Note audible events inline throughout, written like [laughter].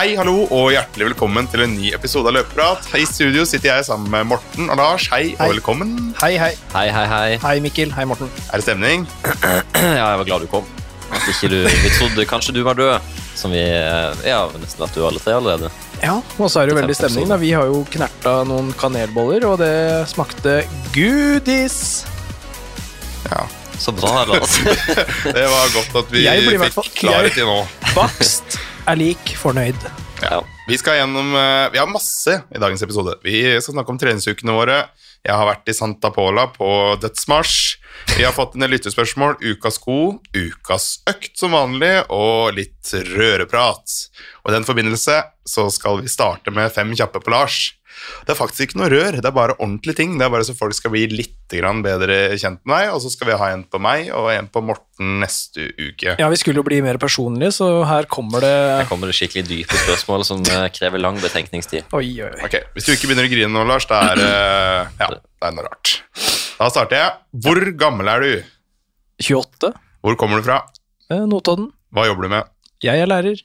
Hei, hallo, og hjertelig velkommen til en ny episode av Løpeprat. I studio sitter jeg sammen med Morten og Lars. Hei, Hei. og velkommen. Hei, hei. Hei, hei, hei. Hei, Mikkel. Hei, Morten. Er det stemning? [clears throat] Ja, jeg var glad du kom. At ikke du, vi trodde kanskje du var død, som vi eh, Ja, nesten vært du alle tre allerede. Ja, og så er det jo veldig stemning. da. Vi har jo knerta noen kanelboller, og det smakte goodies. Ja. Så bra, Lars. [laughs] Det var godt at vi fikk klarhet i nå. Bakst er lik fornøyd. Ja. Vi skal gjennom eh, Vi har masse i dagens episode. Vi skal snakke om treningsukene våre. Jeg har vært i Santa Pola på dødsmarsj. Vi har fått en del lyttespørsmål, ukas sko, ukas økt som vanlig, og litt røreprat. Og i den forbindelse så skal vi starte med fem kjappe på Lars. Det er faktisk ikke noe rør, det er bare ordentlige ting. Det er bare så folk skal bli litt bedre kjent med meg, og så skal vi ha en på meg og en på Morten neste uke. Ja, vi skulle jo bli mer personlige, så her kommer det Her kommer det skikkelig dype spørsmål som eh, krever lang betenkningstid. Oi, oi, oi. Ok, Hvis du ikke begynner å grine nå, Lars, da er det ja, det er noe rart. Da starter jeg. Hvor gammel er du? 28. Hvor kommer du fra? Eh, Notodden. Hva jobber du med? Jeg er lærer.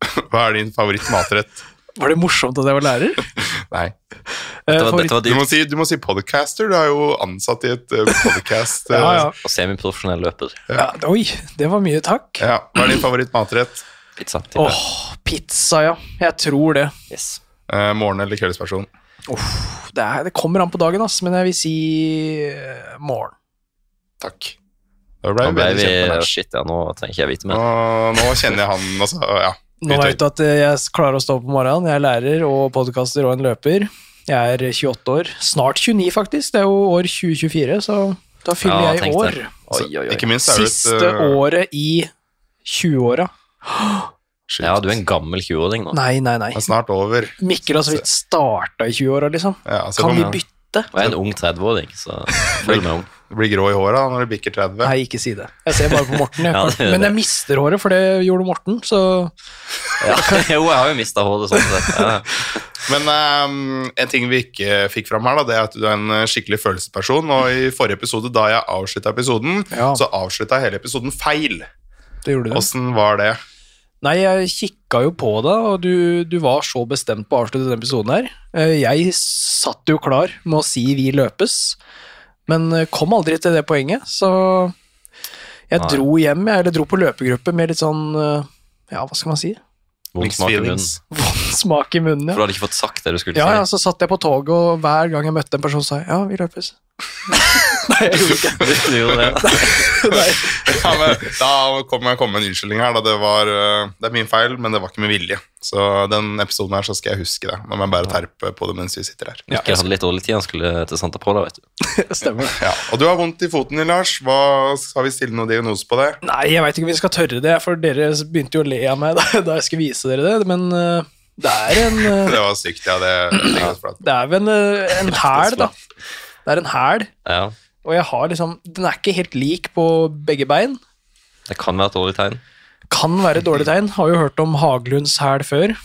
[laughs] Hva er din favorittmatrett? Var det morsomt at jeg var lærer? [laughs] Nei. [laughs] Eh, Dette var, dette var Du må, si, du må si podcaster. Du er jo ansatt i et uh, podcast. [laughs] ja, ja. Og semiprofesjonell løper. ja. Oi, det var mye takk. ja. Hva er din favorittmatrett? Pizza. Åh, oh, pizza, ja. Jeg tror det. Yes. Eh, morgen- eller kveldsperson? Det, er, det kommer an på dagen, ass, men jeg vil si eh, morgen. Takk. Da ble Nå ble vi kjent med Lars. Shit, ja, nå trenger ikke jeg vite mer. Nå, nå kjenner jeg han altså. Ja. Nå vet du at jeg klarer å stå opp om morgenen. Jeg er lærer og podkaster og en løper. Jeg er 28 år. Snart 29, faktisk. Det er jo år 2024, så da fyller Ja, jeg i år. Oi, oi, oi. Ikke minst er du et Siste uh, året i 20-åra. Ja, du er en gammel 20-åring nå. Nei, nei, nei. Det er snart over. Mikkel har så vidt starta i 20-åra, liksom. Ja, Kan vi bytte? Og jeg er en ung 30-åring, så følg med ung. Du blir grå i håret da, når du bikker 30. Nei, ikke si det. Jeg ser bare på Morten. Jeg. [laughs] Ja, det det. Men jeg mister håret, for det gjorde Morten, så [laughs] Ja. Jo, jeg har jo mista håret sånn sett. Ja. Men um, en ting vi ikke fikk fram her, da, det er at du er en skikkelig følelsesperson. Og i forrige episode, da jeg avslutta episoden, Ja. så avslutta jeg hele episoden feil. det gjorde du. Åssen var det? Nei, jeg kikka jo på deg, og du, du var så bestemt på å avslutte denne episoden her. Eh, Jeg satt jo klar med å si 'vi løpes', men eh, kom aldri til det poenget, så jeg Nei. dro hjem, jeg, eller dro på løpegruppe med litt sånn eh, Ja, hva skal man si? Vond smak i munnen. [laughs] Vond smak i munnen, For du hadde ikke fått sagt det du skulle Ja, ja, så satt jeg på toget, og hver gang jeg møtte en person, sa jeg 'ja, vi løpes'. Nei, jeg gjorde ikke det. Du gjorde det. Nei. Ja, men, da kom jeg komme med en unnskyldning her. Da. Det, var, eh, det er min feil, men det var ikke med vilje. Så den episoden her så skal jeg huske det. Nå må jeg bare terpe på det mens vi sitter her. Ja, jeg hadde litt dårlig tid, han skulle til Santa Pola, vet du. [laughs] Stemmer det. Ja, og du har vondt i foten din, Lars. Hva, skal vi stille noen diagnose på det? Nei, jeg veit ikke om vi skal tørre det, for dere begynte jo å le av meg da, [laughs] da jeg skulle vise dere det, men eh, det er en eh, [laughs] Det var sykt, ja. Det, det, er at- Det er vel en, eh, en hæl, da. Det er en hæl, Ja, og jeg har liksom Den er ikke helt lik på begge bein. det kan være et dårlig tegn. Kan være et dårlig tegn. Har jo hørt om Haglunds hæl før.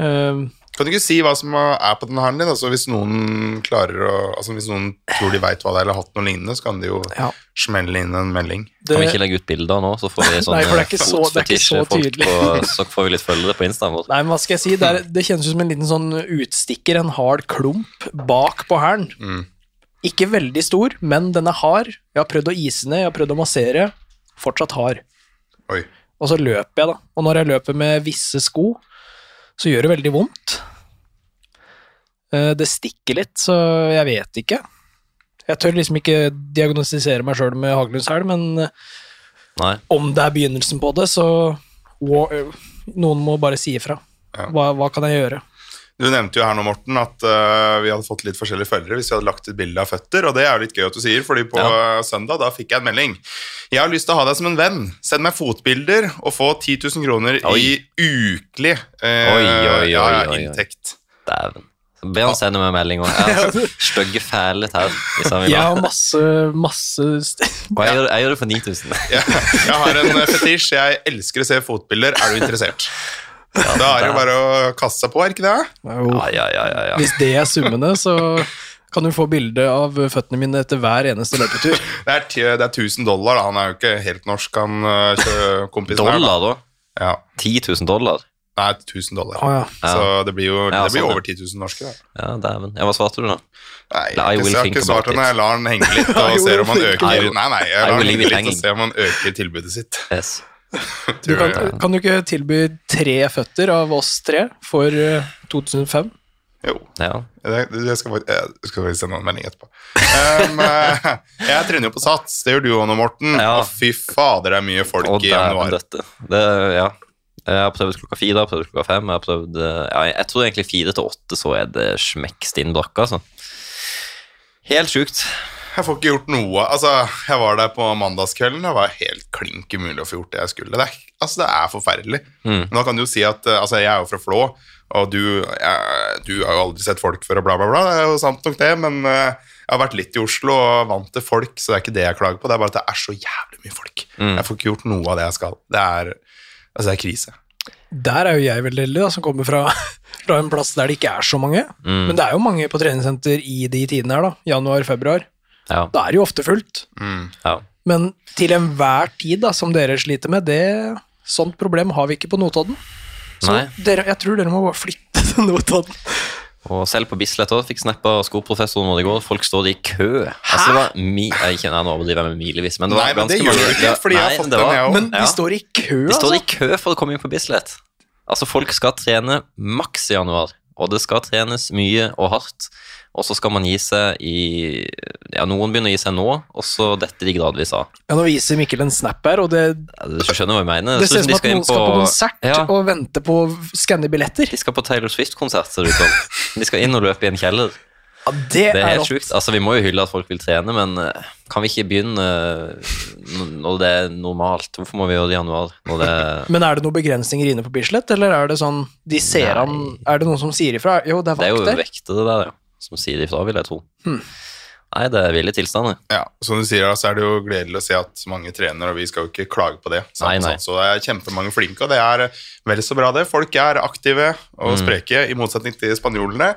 Uh, Kan du ikke si hva som er på den hælen din? Altså, hvis noen klarer å Altså, hvis noen tror de veit hva det er, eller har hatt noe lignende, så kan de jo ja, smelle inn en melding. det, Kan vi ikke legge ut bilder nå, så får vi [laughs] sånn ikke så- så får vi litt følgere på Instaen vår. Nei, men hva skal jeg si? Det, er, det kjennes ut som en liten sånn utstikker, en hard klump bak på hælen. Mm. Ikke veldig stor, men den er hard. Jeg har prøvd å ise ned, jeg har prøvd å massere. Fortsatt hard. Oi. Og så løper jeg, da. Og når jeg løper med visse sko, så gjør det veldig vondt. Eh, Det stikker litt, så jeg vet ikke. Jeg tør liksom ikke diagnostisere meg sjøl med Haglundshæl, men eh, Nei. om det er begynnelsen på det, så eh, Noen må bare si ifra. Ja. Hva, hva kan jeg gjøre? Du nevnte jo her nå, Morten, at uh, vi hadde fått litt forskjellige følgere hvis vi hadde lagt et bilde av føtter, og det er jo litt gøy at du sier, fordi på ja. søndag da fikk jeg en melding. Jeg har lyst til å ha deg som en venn. Send meg fotbilder og få 10 000 kroner Oi. i ukelig uh, Oi, oi, oi, ja, ja, oi, oi. inntekt. Dæven. Så Be han sende meg melding. òg. Jeg har stygge, fæle vil Jeg har masse, masse [laughs] Og jeg gjør, jeg gjør det for 9000. Jeg, jeg har en eh, fetisj. Jeg elsker å se fotbilder. Er du interessert? [laughs] da er det jo bare å kaste seg på, er ikke det? Ja, ja, ja, ja, ja. Hvis det er summene, så kan du få bilde av føttene mine etter hver eneste løpetur. [laughs] Det er, det er 1000 dollar. Da. Han er jo ikke helt norsk, han [laughs] kompisen dollar, her. da. Dollar, da? Ja. 10 000 dollar? Nei, 1000 dollar. Å ja. Ja. Så det blir jo Ja, det blir sånn, over 10 000 norske. Da. Ja, dæven. Ja, hva svarte du, da? Nei, jeg, har ikke- jeg har ikke svart henne. Jeg lar den henge litt [laughs] og ser om han øker. Nei, nei, jeg lar den henge litt og se om han øker tilbudet sitt. Yes. [laughs] Du kan, kan du ikke tilby tre føtter av oss tre for eh, 2005? Jo. Ja. Det, det skal, faktisk- jeg skal faktisk sende en melding etterpå. Um, [laughs] eh, jeg trener jo på Sats, det gjør du òg nå, Morten. Ja. Å, fy fader, det er mye folk Og i januar. Dette. Det, ja. Jeg har prøvd klokka fire, jeg har prøvd klokka fem. Jeg, har prøvd, eh, ja, jeg tror egentlig fire til åtte, så er det smekkstinn brakke, altså. Helt sjukt. Jeg får ikke gjort noe. Altså, jeg var der på mandagskvelden, det var helt klink umulig å få gjort det jeg skulle. Det er, altså, det er forferdelig. Mm. Men da kan du jo si at eh, altså, jeg er jo fra Flå, og du, jeg, du har jo aldri sett folk før, og bla, bla, bla. Det er jo sant nok, det, men eh, jeg har vært litt i Oslo og vant til folk, så det er ikke det jeg klager på. Det er bare at det er så jævlig mye folk. Mm. Jeg får ikke gjort noe av det jeg skal. Det er, altså, det er krise. Der er jo jeg veldig heldig, da, som kommer fra, [laughs] fra en plass der det ikke er så mange. Mm. Men det er jo mange på treningssenter i de tidene her, da. Januar-februar. Ja. Da er det jo ofte fullt. Mm. ja. Men til enhver tid, da, som dere sliter med, det Sånt problem har vi ikke på Notodden. Så Nei. dere, jeg tror dere må bare flytte [laughs] til Notodden. Og selv på Bislett også, fikk snappa skoprofessoren vår i går. Folk står i kø. Altså, det var mi jeg, ikke, nå overdriver jeg med milevis, men det var Nei, men ganske mange- ikke, fordi jeg har Nei, fått det den, var- jeg. Men de Ja. står i kø, De står altså. i kø for å komme inn på Bislett. Altså, folk skal trene maks i januar, og det skal trenes mye og hardt. Og så skal man gi seg i Ja, noen begynner å gi seg nå, og så detter de gradvis av. Ja, nå viser Mikkel en snap her, og det, Ja, Du skjønner hva jeg mener? det ser ut som at noen skal på konsert Ja, og vente på å skanne billetter. de skal på Taylor Swift-konsert, ser det ut som. De skal inn og løpe i en kjeller. Ja, det, Det er helt sjukt. Altså, vi må jo hylle at folk vil trene, men eh, kan vi ikke begynne eh, når det er normalt? Hvorfor må vi gjøre det i januar? Det [laughs] Men er det noen begrensninger inne på Bislett, eller er det sånn de ser Nei. an Er det noen som sier ifra? Jo, det er Det er jo vektere der, ja, som sier ifra, vil jeg tro. Hmm. Nei, det er ville tilstander. Ja, som du sier, så er det jo gledelig å se at mange trener, og vi skal jo ikke klage på det. Nei, nei. Så det er kjempemange flinke, og det er vel så bra det. Folk er aktive og Mm. spreke, i motsetning til spanjolene.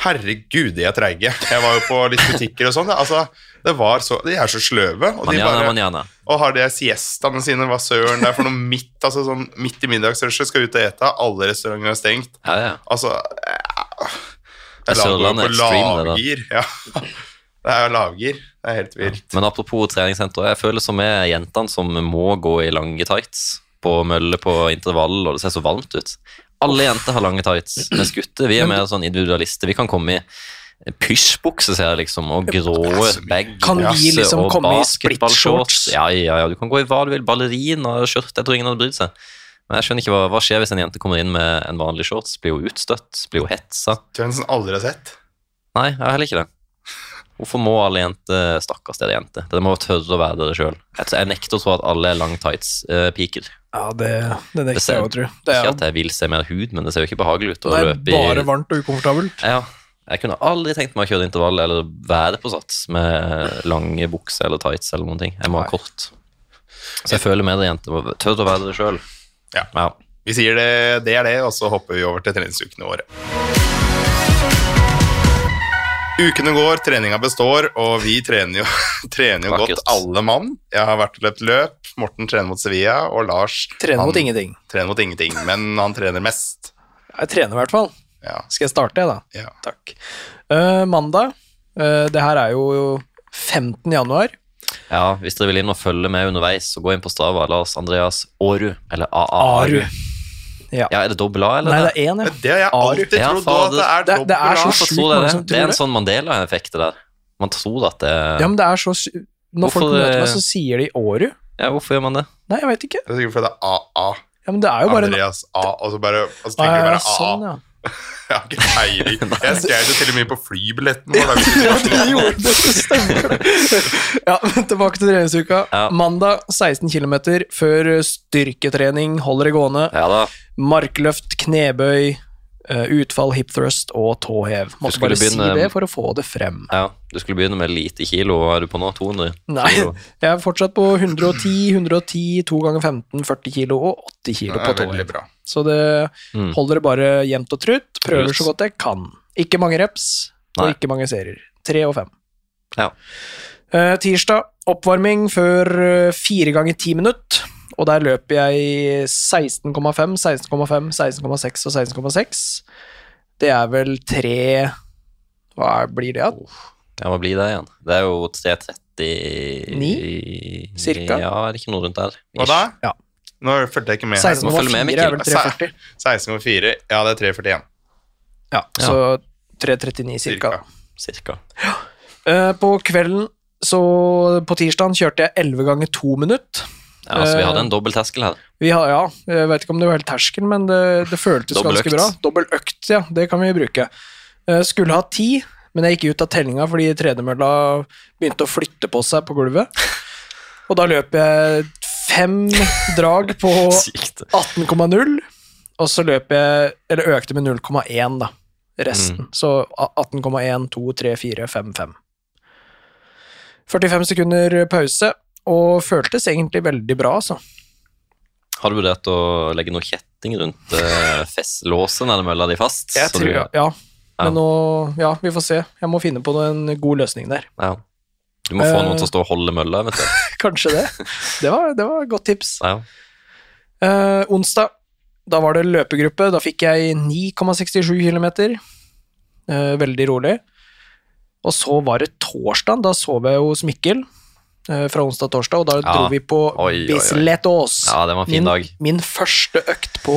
Herregud, de er treige. Jeg var jo på litt butikker og sånn. det- Altså, det var så, de er så sløve, og, de bare, manjana. og har de siestaene sine, hva søren det er for noe midt, altså sånn midt i middagsrushet, skal ut og ete, alle restauranter er stengt. Ja, ja. Altså er Sørlandet på Extreme, det der. Ja. [laughs] Det er lavgir. Det er helt vilt. Men apropos treningssenter, jeg føler som er jentene som må gå i lange tights på mølle på intervall, og det ser så varmt ut. Alle jenter har lange tights. Mens gutter vi er mer sånn individualister. Vi kan komme i pysjbukse, ser jeg liksom, og grå det er så mye. baggy Kan vi liksom og komme i basketballshorts. split-shorts? Ja, ja, ja, du kan gå i hva du vil. Ballerina, skjørt. Jeg tror ingen hadde brydd seg. Men jeg skjønner ikke hva, hva skjer hvis en jente kommer inn med en vanlig shorts. Blir hun utstøtt? Blir hun hetsa? Det er en aldri har sett. Nei, jeg har heller ikke det. Hvorfor må alle jenter Stakkars dere jenter. Dere må tørre å være dere sjøl. Jeg, nekter å tro at alle er lang tights-piker. Ja, det, det nekter jeg å tro. Det er ikke at jeg vil se mer hud, men det ser jo ikke behagelig ut å det er løpe i bare varmt og ukomfortabelt. Ja. Jeg kunne aldri tenkt meg å kjøre intervall eller være på sats med lange bukser eller tights eller noen ting. Jeg må ha kort. Så jeg føler med dere jenter. Tør å være dere sjøl. Ja. Ja. Vi sier det, det er det, og så hopper vi over til treningsukene våre. Ukene går, treninga består, og vi trener jo, [laughs] trener jo godt alle mann. Jeg har vært og løpt løp, Morten trener mot Sevilla, og Lars Trener mot ingenting. trener mot ingenting, men han trener mest. Jeg trener i hvert fall. Ja, Skal jeg starte, jeg, da? ja. Takk. Uh, mandag. Uh, det her er jo 15. januar. Ja, hvis dere vil inn og følge med underveis, så gå inn på Strava. Lars Andreas Aarud, eller AA Aru. Ja. Ja, er det dobbel A, eller? Nei, det er én, ja. Det har jeg alltid Ja, trodd, at det er Det- det er så A. Hvorfor sjukt tror det? Det er en sånn Mandela-effekt, det der. Man tror at det Ja, men det er så Når folk møter meg, eh, så sier de Åru. Ja, hvorfor gjør man det? Nei, jeg veit ikke. Det er sikkert fordi det er AA. Ja, men det er jo bare Andreas A, og så bare og så tenker du bare ja, sånn, ja. [laughs] [laughs] Jeg har ikke peiling. [laughs] Jeg skrev det til og med på flybilletten vår. [laughs] Ja, det gjorde det, det stemmer. Ja, men tilbake til treningsuka. Ja. Mandag 16 km før styrketrening, holder det gående. Ja da. Markløft, knebøy, eh, utfall, hip thrust og tåhev. Måtte bare bare si det for å få det frem. Ja, Du skulle begynne med lite kilo. Hva er du på nå? 200? Nei, jeg er fortsatt på 110, 110, 2 ganger 15, 40 kilo og 80 kilo Det på er veldig tåhev. bra. Så det Mm. holder det bare jevnt og trutt. Prøver Yes. så godt jeg kan. Ikke mange reps, og Nei. ikke mange serier. Tre og fem. Ja. Uh, tirsdag, oppvarming før eh, fire ganger ti minutt. og der løper jeg 16,5, 16,5, 16,6 og 16,6. Det er vel tre Hva er- blir det, da? Ja, hva blir det igjen? Det er jo 330 cirka? Ja, er det ikke noe rundt der? Hva da? Ja. Nå fulgte jeg ikke med. her. må følge 16,4 er vel 340. 16,4. Ja, det er 3,41 Ja, så 339 cirka. cirka. Cirka. Eh, på kvelden, så på tirsdagen kjørte jeg 11 ganger 2 minutt. Ja, så vi Eh, hadde en dobbel terskel her. Vi har, ja, jeg vet ikke om det var helt terskel, men det, det føltes ganske bra. Dobbel økt, ja, det kan vi bruke. Eh, skulle ha ti, men jeg gikk ut av tellinga fordi tredemølla begynte å flytte på seg på gulvet. [laughs] Og da løp jeg fem drag på [laughs] 18,0, og så løp jeg Eller økte med 0,1, da. Resten. Så 18,1, 2, 3, 4, 5, 5. 45 sekunder pause, og føltes egentlig veldig bra, altså. Har du vurdert å legge noe kjetting rundt uh, låsen eller mølla di fast? Jeg tror, du- ja. ja. Ja. Men nå Ja, vi får se. Jeg må finne på en god løsning der. ja. Du må få Eh. noen til å stå og holde mølla, eventuelt. Kanskje det. Det var, det var et godt tips. Ja. Eh, onsdag, da var det løpegruppe. Da fikk jeg 9,67 km. Eh, veldig rolig. Og så var det torsdag. Da sov jeg hos Mikkel. eh, fra onsdag til torsdag, og da Ja. dro vi på oi. Bislett-Ås. ja, det var en fin min, dag. min første økt på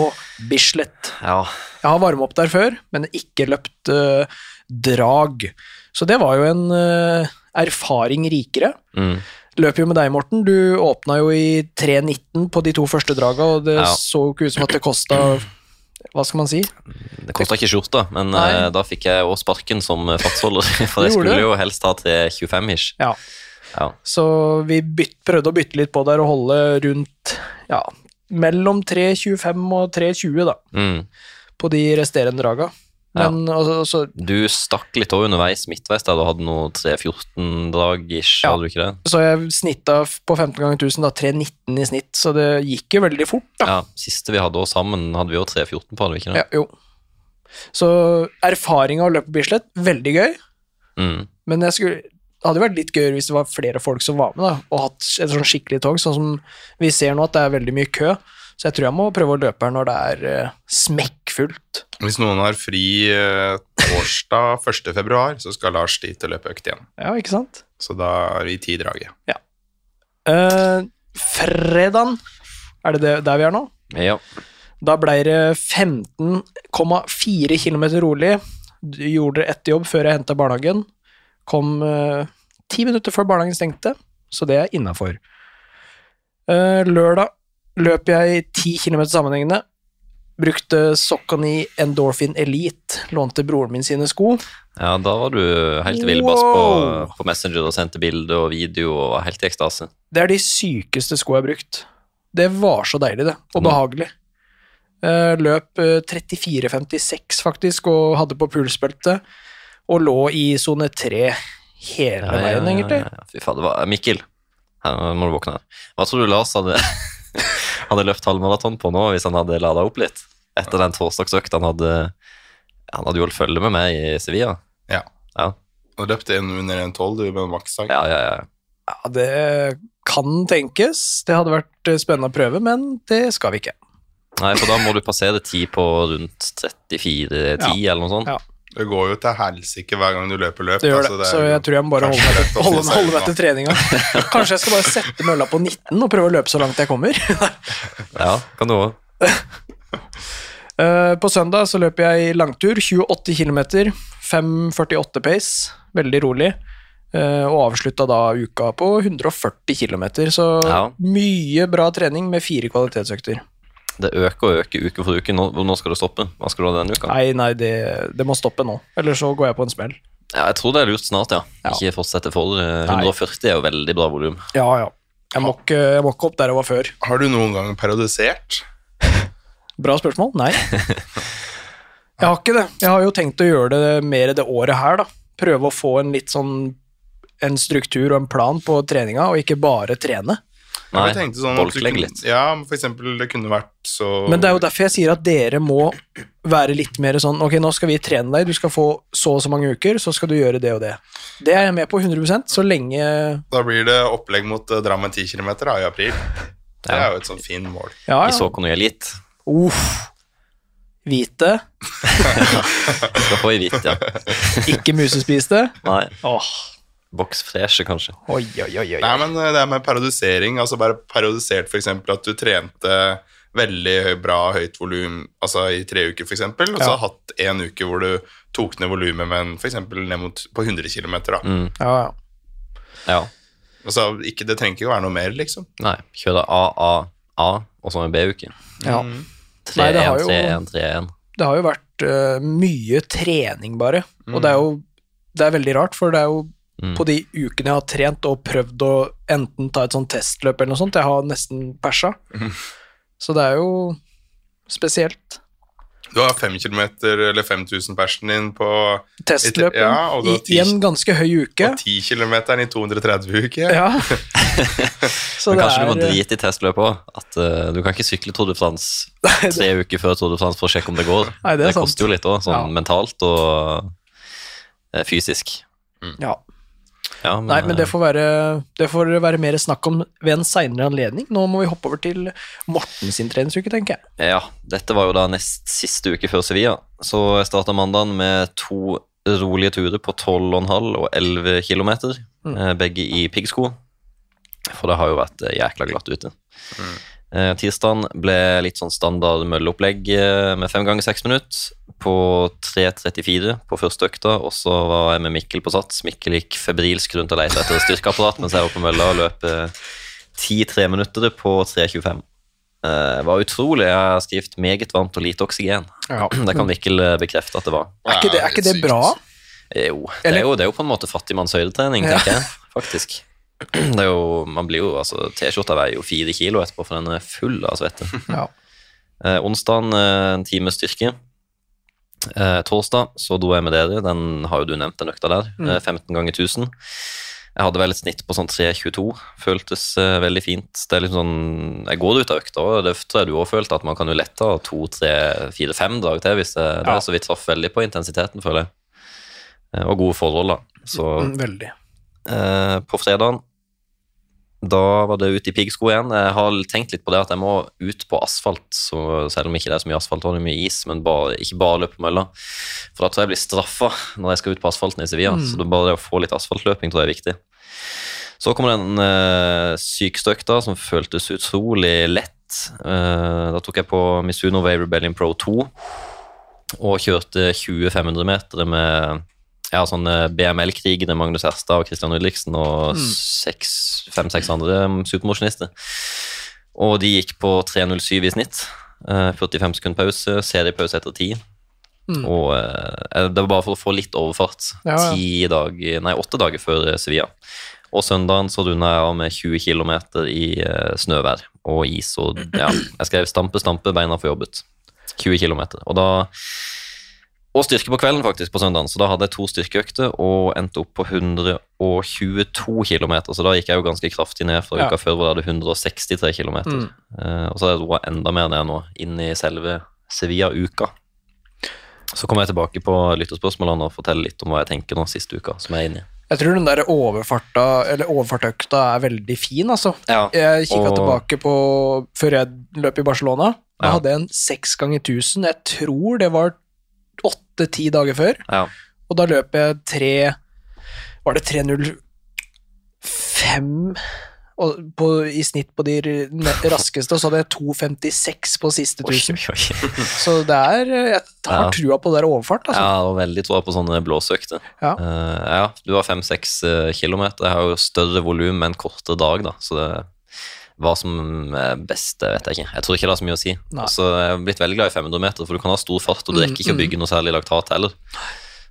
Bislett. Ja. Jeg har varmet opp der før, men ikke løpt uh, drag. Så det var jo en uh, erfaring rikere. Mm. Løp jo med deg, Morten. Du åpna jo i 3.19 på de to første draga, og det Ja. så jo ikke ut som at det kosta Hva skal man si? Det kosta ikke skjorta, men Nei. eh, da fikk jeg også sparken som fartsholder. [laughs] For jeg skulle jo helst ha til 25-ish. Ja. Ja. Så vi bytt, prøvde å bytte litt på der og holde rundt ja, mellom 3.25 og 3.20 da, Mm. på de resterende draga. Men altså, altså, Du stakk litt òg underveis midtveis der du hadde noe 3-14-drag-ish, Ja. hadde du ikke det? så jeg snitta på 15 ganger 1000 da 3.19 i snitt, så det gikk jo veldig fort. da. Ja, Siste vi hadde også sammen, hadde vi jo 3-14 på, hadde vi ikke det? Ja, jo. Så erfaringa å løpe på Bislett, veldig gøy. Mm. Men jeg skulle, det hadde vært litt gøy hvis det var flere folk som var med, da, og hatt et sånn skikkelig tog, sånn som vi ser nå at det er veldig mye kø. Så jeg tror jeg må prøve å løpe her når det er eh, smekkfullt. Hvis noen har fri eh, torsdag [laughs] 1. februar, så skal Lars dit og løpe økt igjen. Ja, ikke sant? Så da er vi i draget. draget. Uh, fredagen, er det, det der vi er nå? Ja. Da ble det 15,4 km rolig. Gjorde det etter jobb før jeg henta barnehagen. Kom ti ti minutter før barnehagen stengte, så det er innafor. lørdag løp jeg 10 km sammenhengende. Brukte Socconi Endorphin Elite. Lånte broren min sine sko. ja, da var du helt villbass på, Wow. på Messenger og sendte bilde og video og var helt i ekstase. Det er de sykeste skoene jeg har brukt. Det var så deilig, det. Og behagelig. Eh, Løp eh, 34,56 faktisk, og hadde på pulsbeltet. Og lå i sone 3 hele veien, egentlig. ja, ja. Fy var Mikkel, her må du våkne. Hva tror du Lars hadde, [laughs] hadde løpt halvmaraton på nå hvis han hadde lada opp litt? Etter den torsdagsøkta han hadde Han hadde jo holdt følge med meg i Sevilla. Ja. Ja, Og løpte inn under en tolv, du, med en maksdag. ja, ja. ja. Ja, det kan tenkes. Det hadde vært eh, spennende å prøve, men det skal vi ikke. Nei, for da må du passere tid på rundt 34-10 eller noe sånt. Ja. Det går jo til helsike hver gang du løper løp. Det gjør det, altså, det så jeg tror jeg må bare holde meg, holde, holde meg til treninga. Kanskje jeg skal bare sette mølla på 19 og prøve å løpe så langt jeg kommer. [laughs] Ja, kan du òg. [laughs] Eh, På søndag så løper jeg langtur, 28 km, 5,48 pace, veldig rolig. eh, Og avslutta da uka på 140 km, så Ja. mye bra trening med fire kvalitetsøkter. Det øker og øker uke for uke. Nå, nå skal det stoppe. Hva skal du ha denne uka? Nei, nei, det, det må stoppe nå, eller så går jeg på en smell. Ja, jeg tror det er lurt snart, ja. Ja. Ikke fortsette for. 140 Nei. 140 er jo veldig bra volum. Ja, ja. Jeg må, ikke, jeg må ikke opp der jeg var før. Har du noen gang periodisert? [laughs] Bra spørsmål? Nei. Jeg har ikke det. Jeg har jo tenkt å gjøre det mer det året her, da. Prøve å få en litt sånn en struktur og en plan på treninga, og ikke bare trene. Nei, sånn bolklegg litt. Ja, for eksempel, det kunne vært så Men det er jo derfor jeg sier at dere må være litt mer sånn Ok, nå skal vi trene deg, du skal få så og så mange uker, så skal du gjøre det og det. Det er jeg med på 100% så lenge Da blir det opplegg mot uh, Drammen 10 km i april. Det er jo et sånn fin mål. Ja, I ja. Såkon og Elite. Uff. Hvite, [laughs] Skal få i hvitt, ja. ikke musespiste. Nei, Åh, boks freshe, kanskje. oi, oi, oi, oi. Nei, men eh, det er med periodisering, altså bare periodisert for eksempel at du trente veldig bra høyt volum altså i tre uker eksempel, og så Ja. hatt en uke hvor du tok ned volumet men f.eks. ned mot på 100 km da. Mm, Ja, ja. ja. Altså, ikke, det trenger ikke å være noe mer, liksom. Nei, kjøre AAA og så en B-uke. ja. Nei, det har 3-1, jo- 3-1, 3-1. Det har jo vært uh, mye trening, bare. Og Mm. det er jo det er veldig rart, for det er jo Mm. på de ukene jeg har trent og prøvd å enten ta et sånt testløp eller noe sånt, jeg har nesten persa. Mhm. Så det er jo spesielt. Du har 5 km eller 5000 persen din på Testløp Ja, i, i en ganske høy uke. og 10 km i 230 uker. Ja. [laughs] [laughs] Så Men det kanskje du må er, drite i testløpet òg. At eh, du kan ikke sykle Tour de France [laughs] tre uker før Tour de France for å sjekke om det går. Nei, det er sant. koster jo litt òg, sånn Ja. mentalt og uh, fysisk. ja. Ja, men, Nei, men det eh, får, være, det får være mer snakk om ved en seinere anledning. Nå må vi hoppe over til Morten sin treningsuke, tenker jeg. Ja, dette var jo da nest siste uke før Sevilla. Så jeg starta mandagen med to rolige turer på 12,5 og 11 km, mm. begge i piggsko. For det har jo vært eh, jækla glatt ute. Eh, tirsdagen ble litt sånn standard mølleopplegg eh, med fem ganger seks minutter på 3.34 på første økta, og så var jeg med Mikkel på sats. Mikkel gikk febrilsk rundt og lette etter styrkeapparat mens jeg var på mølla og løp ti 10-3 minutter på 3.25. Det var utrolig. Jeg har skrevet meget varmt og lite oksygen. [clears throat] Det kan Mikkel eh, bekrefte at det var. Er ikke det, er ikke det bra? Eh, Jo, det Eller- er jo, det er jo på en måte fattigmanns høydetrening, tenker jeg. Faktisk. Det er jo, man blir jo, altså T-skjorta veier jo fire kilo etterpå, for den er full av svette. [laughs] Ja. Eh, onsdagen eh, en time styrke. Eh, torsdag så dro jeg med dere, den har jo du nevnt, den økta der. Mm. Eh, 15 ganger 1000. Jeg hadde vel et snitt på sånn 3,22. Føltes eh, veldig fint. Det er litt sånn, Jeg går ut av økta, og det tror jeg du òg følte, at man kan jo lette av to, tre, fire, fem dager til hvis det, det Ja. er så vi traff veldig på intensiteten, føler jeg. Eh, og gode forhold, da. Så Mm, Veldig. Eh, på fredagen da var det ut i piggsko igjen. Jeg har tenkt litt på det at jeg må ut på asfalt, så selv om ikke det er så mye asfalt og det er mye is, men bare, ikke bare løpe på mølla. For da tror jeg jeg blir straffa når jeg skal ut på asfalten i Sevilla. Mm. Så det er bare det å få litt asfaltløping tror jeg er viktig. Så kommer den uh, sykeste økta, som føltes utrolig lett. Eh, da tok jeg på Misuno Way Rebellion Pro 2 og kjørte 20 500 meter med ja, sånn BML-krigene, Magnus Erstad og Christian Ulriksen og fem-seks andre supermosjonister. Og de gikk på 3.07 i snitt. Eh, 45 sekunder pause, seriepause etter 10. Mm. Og eh, det var bare for å få litt overfart. Ja, ja. Dager, nei, åtte dager før eh, Sevilla. Og søndagen så runda jeg av med 20 km i eh, snøvær og is. Og ja, jeg skrev 'stampe, stampe, beina får jobbet'. 20 km. Og da og styrke på kvelden, faktisk, på søndagen. Så da hadde jeg to styrkeøkter og endte opp på 122 km. Så da gikk jeg jo ganske kraftig ned fra Ja. uka før, hvor jeg hadde 163 km. Mm. Uh, og så har jeg roa enda mer ned nå, inn i selve Sevilla-uka. Så kommer jeg tilbake på lytterspørsmålene og forteller litt om hva jeg tenker nå siste uka, som jeg er inne i. Jeg tror den der overfarta, eller overfartøkta er veldig fin, altså. Ja, Jeg kikka Og- tilbake på før jeg løp i Barcelona. Da Ja. hadde jeg en seks ganger 1000. Jeg tror det var åtte-ti dager før. ja. Og da løp jeg tre Var det 3.05 og på, i snitt på de [laughs] raskeste, og så hadde jeg 2.56 på siste tusen 1000. oi, oi. [laughs] Så det er Jeg har Ja. trua på det der overfart, Ja, altså. og veldig troa på sånne blåsøkte Ja. Uh, ja, du har fem-seks uh, kilometer. Jeg har jo større volum en kortere dag, da, så det hva som er best, det vet jeg ikke. Jeg tror ikke det har så mye å si. Altså, jeg så er blitt veldig glad i 500 meter, for du kan ha stor fart, og du Mm, rekker ikke å bygge noe særlig laktat heller.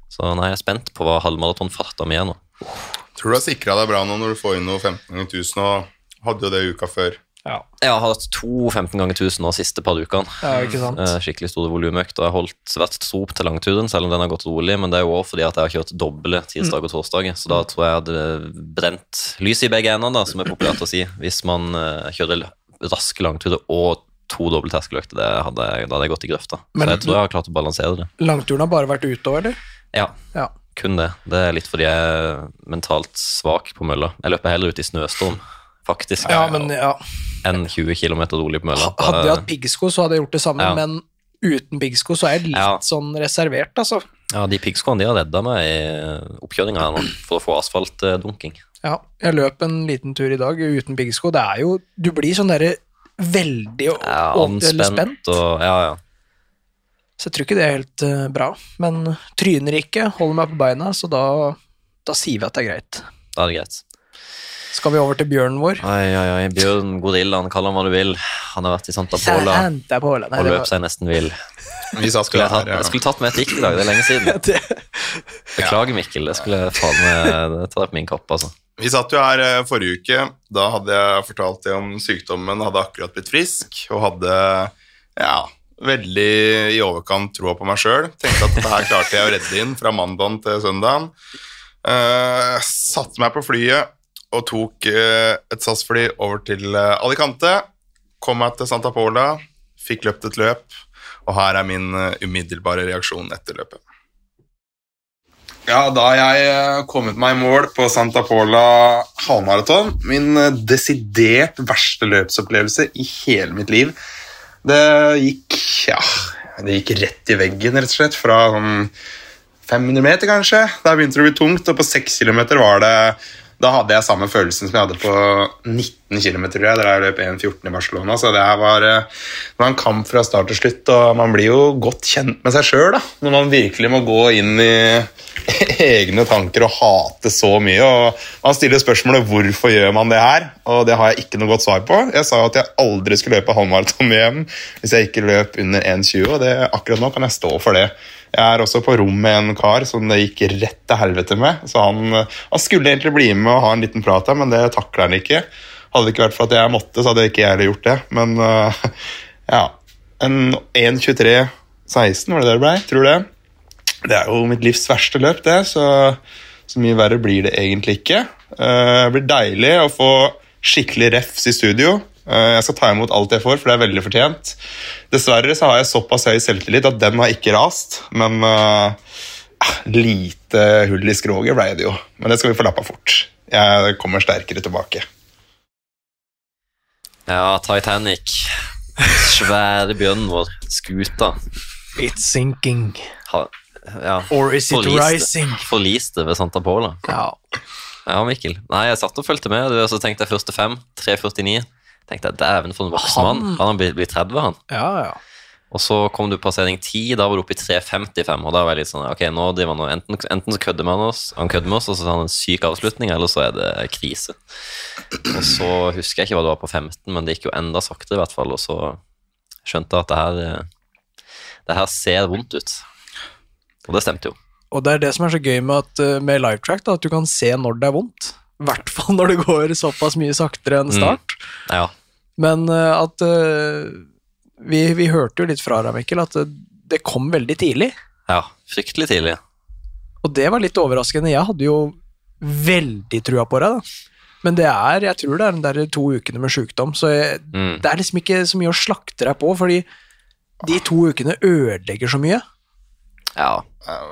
Så nei, jeg er spent på hva halvmaratonfarta mi er nå. Tror du har sikra deg bra nå når du får inn noe 15 000, og hadde jo det uka før. Ja, Jeg har hatt to 15 ganger 1000 nå siste par ukene. ja. Eh, skikkelig store volumøkt, og jeg har holdt vært tro til langturen, selv om den har gått rolig, men det er jo også fordi at jeg har kjørt doble tirsdag og torsdag, så da tror jeg jeg hadde brent lyset i begge endene, som er populært å si, hvis man eh, kjører raske langturer og to doble terskeløkter, da hadde jeg gått i grøfta. Men- så jeg tror jeg har klart å balansere det. Langturen har bare vært utover, òg, eller? Ja, Ja. kun det. Det er litt fordi jeg er mentalt svak på mølla. Jeg løper heller ut i snøstorm, faktisk. Ja, men ja. Enn 20 km rolig på mølla. Hadde jeg hatt piggsko, så hadde jeg gjort det samme, Ja. men uten piggsko så er jeg litt Ja. sånn reservert, altså. Ja, de piggskoene de har redda meg i oppkjøringa her nå, for å få asfaltdunking. Ja, jeg løp en liten tur i dag uten piggsko. Det er jo Du blir sånn derre veldig Ja, spent. anspent og Ja, ja. Så jeg tror ikke det er helt uh, bra. Men tryner ikke, holder meg på beina, så da, da sier vi at det er greit. Da er det greit. Skal vi over til bjørnen vår? Oi, oi, oi. Bjørn Gorillaen, kall han hva du vil. Han har vært i Santa Pola Santa Pola. Nei, og løp seg nesten vill. [laughs] Vi sa Skulle jeg, tatt, jeg skulle tatt med et dikt i dag, det er lenge siden. [laughs] Beklager, Mikkel. Det skulle jeg faen meg ta det på min kapp, altså. Vi satt jo her eh, forrige uke. Da hadde jeg fortalt deg om sykdommen. Hadde akkurat blitt frisk og hadde ja, veldig i overkant troa på meg sjøl. Tenkte at dette her klarte jeg å redde inn fra mandagen til søndagen. Uh, satte meg på flyet og tok eh, et SAS-fly over til eh, Alicante. Kom meg til Santa Pola, fikk løpt et løp, og her er min eh, umiddelbare reaksjon etter løpet. Ja, da har jeg kommet meg i mål på Santa Pola halvmaraton. Min desidert verste løpsopplevelse i hele mitt liv. Det gikk ja, det gikk rett i veggen, rett og slett, fra sånn 500 meter, kanskje. Der begynte det å bli tungt, og på 6 km var det Da hadde jeg samme følelsen som jeg hadde på 19 km, tror jeg, da jeg løp 1,14 i Barcelona. Så det var, eh, det var en kamp fra start til slutt, og man blir jo godt kjent med seg sjøl når man virkelig må gå inn i [laughs] egne tanker og hate så mye. og Man stiller spørsmålet hvorfor gjør man det her, og det har jeg ikke noe godt svar på. Jeg sa at jeg aldri skulle løpe halvmaraton hjem hvis jeg ikke løp under 1,20, og det, akkurat nå kan jeg stå for det. Jeg er også på rom med en kar som det gikk rett til helvete med. så Han, han skulle egentlig bli med og ha en liten prat men det takler han ikke. Hadde det ikke vært for at jeg måtte, så hadde ikke jeg gjort det. Men uh, ja En 1.23,16 var det det ble? Tror det. Det er jo mitt livs verste løp, det, så, så mye verre blir det egentlig ikke. Uh, Det blir deilig å få skikkelig refs i studio. Eh, Jeg skal ta imot alt jeg får, for det er veldig fortjent. Dessverre så har jeg såpass høy selvtillit at den har ikke rast, men uh, lite hull i skroget ble det jo. Men det skal vi få lappa fort. Jeg kommer sterkere tilbake. Ja, Titanic. Svære bjørnen vår. Skuta. It's sinking. Ha, ja. Or is it Forliste. rising? Forliste ved Santa Pola. Ja. Ja, Mikkel. Nei, jeg satt og fulgte med, og så tenkte jeg første fem. 3.49. Tenkte jeg, dæven for en voksen mann. Han har blitt blitt 30, han. ja, ja. Og så kom du passering 10, da var du oppe i 3.55, og da var jeg litt sånn Ok, nå driver han og enten, enten så kødder man oss, han kødder med oss, og så har han en syk avslutning, eller så er det krise. Og så husker jeg ikke hva det var på 15, men det gikk jo enda saktere, i hvert fall, og så skjønte jeg at det her eh, Det her ser vondt ut. Og det stemte jo. Og det er det som er så gøy med, at, eh, med livetrack, da, at du kan se når det er vondt. I hvert fall når det går såpass mye saktere enn start. Ja. Men eh, at eh, vi, vi hørte jo litt fra deg, Mikkel, at det, det kom veldig tidlig. ja fryktelig tidlig. Og det var litt overraskende. Jeg hadde jo veldig trua på deg, da. Men det er, jeg tror det er den der to ukene med sjukdom, så jeg, Mm. det er liksom ikke så mye å slakte deg på, fordi de to ukene ødelegger så mye. Ja.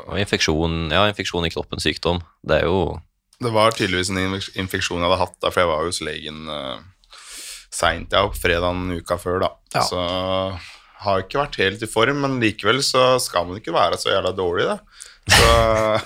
Og infeksjon, ja, infeksjon i kroppen, sykdom. Det er jo Det var tydeligvis en infeksjon jeg hadde hatt da, for jeg var jo hos legen uh, seint, ja, på fredagen uka før, da. Ja. Så har ikke vært helt i form, men likevel så skal man ikke være så jævla dårlig, da. Så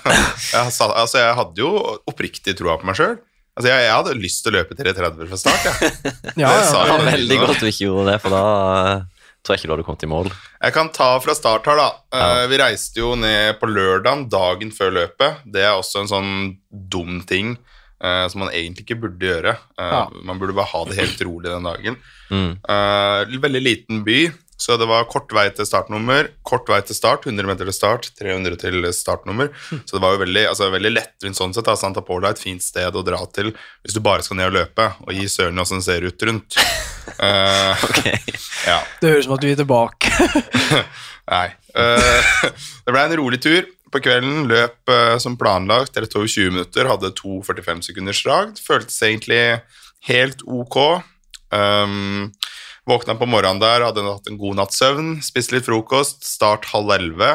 [laughs] jeg, sa- altså, jeg hadde jo oppriktig troa på meg sjøl. Altså, jeg, jeg hadde lyst til å løpe 3.30 fra start, jeg. Ja, [laughs] ja. det var veldig godt du ikke gjorde det, for da eh, tror jeg ikke du hadde kommet i mål. Jeg kan ta fra start her, da. Ja. vi reiste jo ned på lørdagen, dagen før løpet. Det er også en sånn dum ting eh, som man egentlig ikke burde gjøre. Uh, Ja. Man burde bare ha det helt rolig den dagen. [clears throat] Mm. Uh, veldig liten by, så det var kort vei til startnummer. Kort vei til start, 100 meter til start, 300 til startnummer. Så det var jo veldig, altså, veldig lettvint sånn sett. Da. Santa Paula er et fint sted å dra til hvis du bare skal ned og løpe, og gi søren i åssen det ser ut rundt. [laughs] Eh, Ok. ja. Det høres ut som at du er tilbake. [laughs] Nei. [laughs] Det ble en rolig tur. På kvelden løp uh, som planlagt rett over 20 minutter, hadde to 45 sekunders drag. Føltes egentlig helt ok. Um, våkna på morgenen der, hadde hatt en god natts søvn, spiste litt frokost, start halv elleve.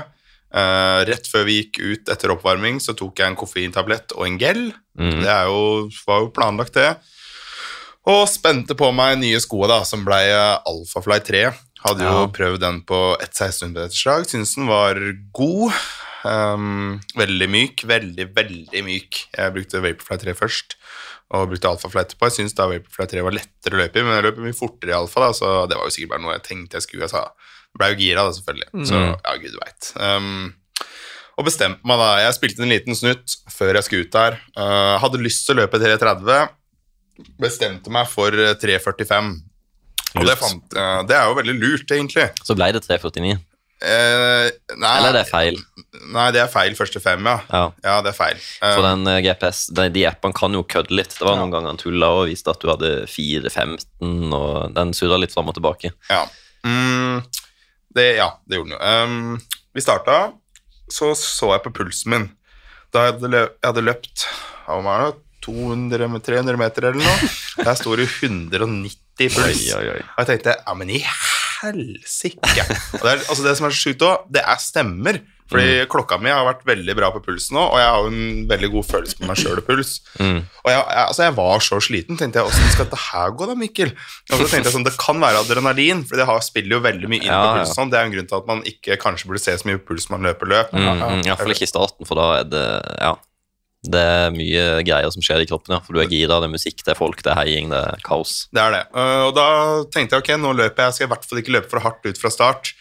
Uh, rett før vi gikk ut etter oppvarming, så tok jeg en koffeintablett og en gel. Mm. Det er jo, var jo planlagt, det. Og spente på meg nye sko da, som ble eh, Alphafly 3. Hadde jo Ja. prøvd den på et 1600-meterslag. Syns den var god. Um, veldig myk. Veldig, veldig myk. Jeg brukte Vaporfly 3 først, og brukte Alphafly etterpå. Jeg syns da Vaporfly 3 var lettere å løpe i, men jeg løp mye fortere i alfa, da, så det var jo sikkert bare noe jeg tenkte jeg skulle. Jeg sa, ble jo gira, da, selvfølgelig. Så ja, gud veit. Um, og bestemte meg da. Jeg spilte en liten snutt før jeg skulle ut der. Uh, hadde lyst til å løpe 3.30. Bestemte meg for eh, 3.45. Og det, fant, uh, det er jo veldig lurt, egentlig. Så ble det 3,49. Eh, nei, Eller er feil? nei, det er feil første fem, ja. Ja. Ja, det er feil. Eh, For den eh, GPS, de, de appene kan jo kødde litt. Det var noen ganger han tulla og viste at du hadde 4-15, og den surra litt fram og tilbake. Ja. Mm, det, ja, det gjorde den jo. Um, vi starta, så så jeg på pulsen min. Da jeg hadde, lø jeg hadde løpt det, 200-300 meter eller noe. Der sto det 190 puls. Oi, oi, oi. Og jeg tenkte ja, men i helsike. Det, er- altså det som er så sjukt òg, det er stemmer. Fordi klokka mi har vært veldig bra på pulsen nå, og jeg har jo en veldig god følelse på meg sjøl og puls. Mm. Og jeg, jeg, altså jeg var så sliten, tenkte jeg, åssen skal dette her gå da, Mikkel? Og så tenkte jeg sånn, Det kan være adrenalin, for det har, spiller jo veldig mye inn Ja, på ja. pulsen. Det er en grunn til at man ikke kanskje burde se så mye puls man løper løp. Mm, mm, Iallfall ikke i starten, for da er det Ja. Det er mye greier som skjer i kroppen, ja. For du er gira, det er musikk, det er folk, det er heiing, det er kaos. Det er det. Uh, og da tenkte jeg ok, nå løper jeg, skal jeg i hvert fall ikke løpe for hardt ut fra start.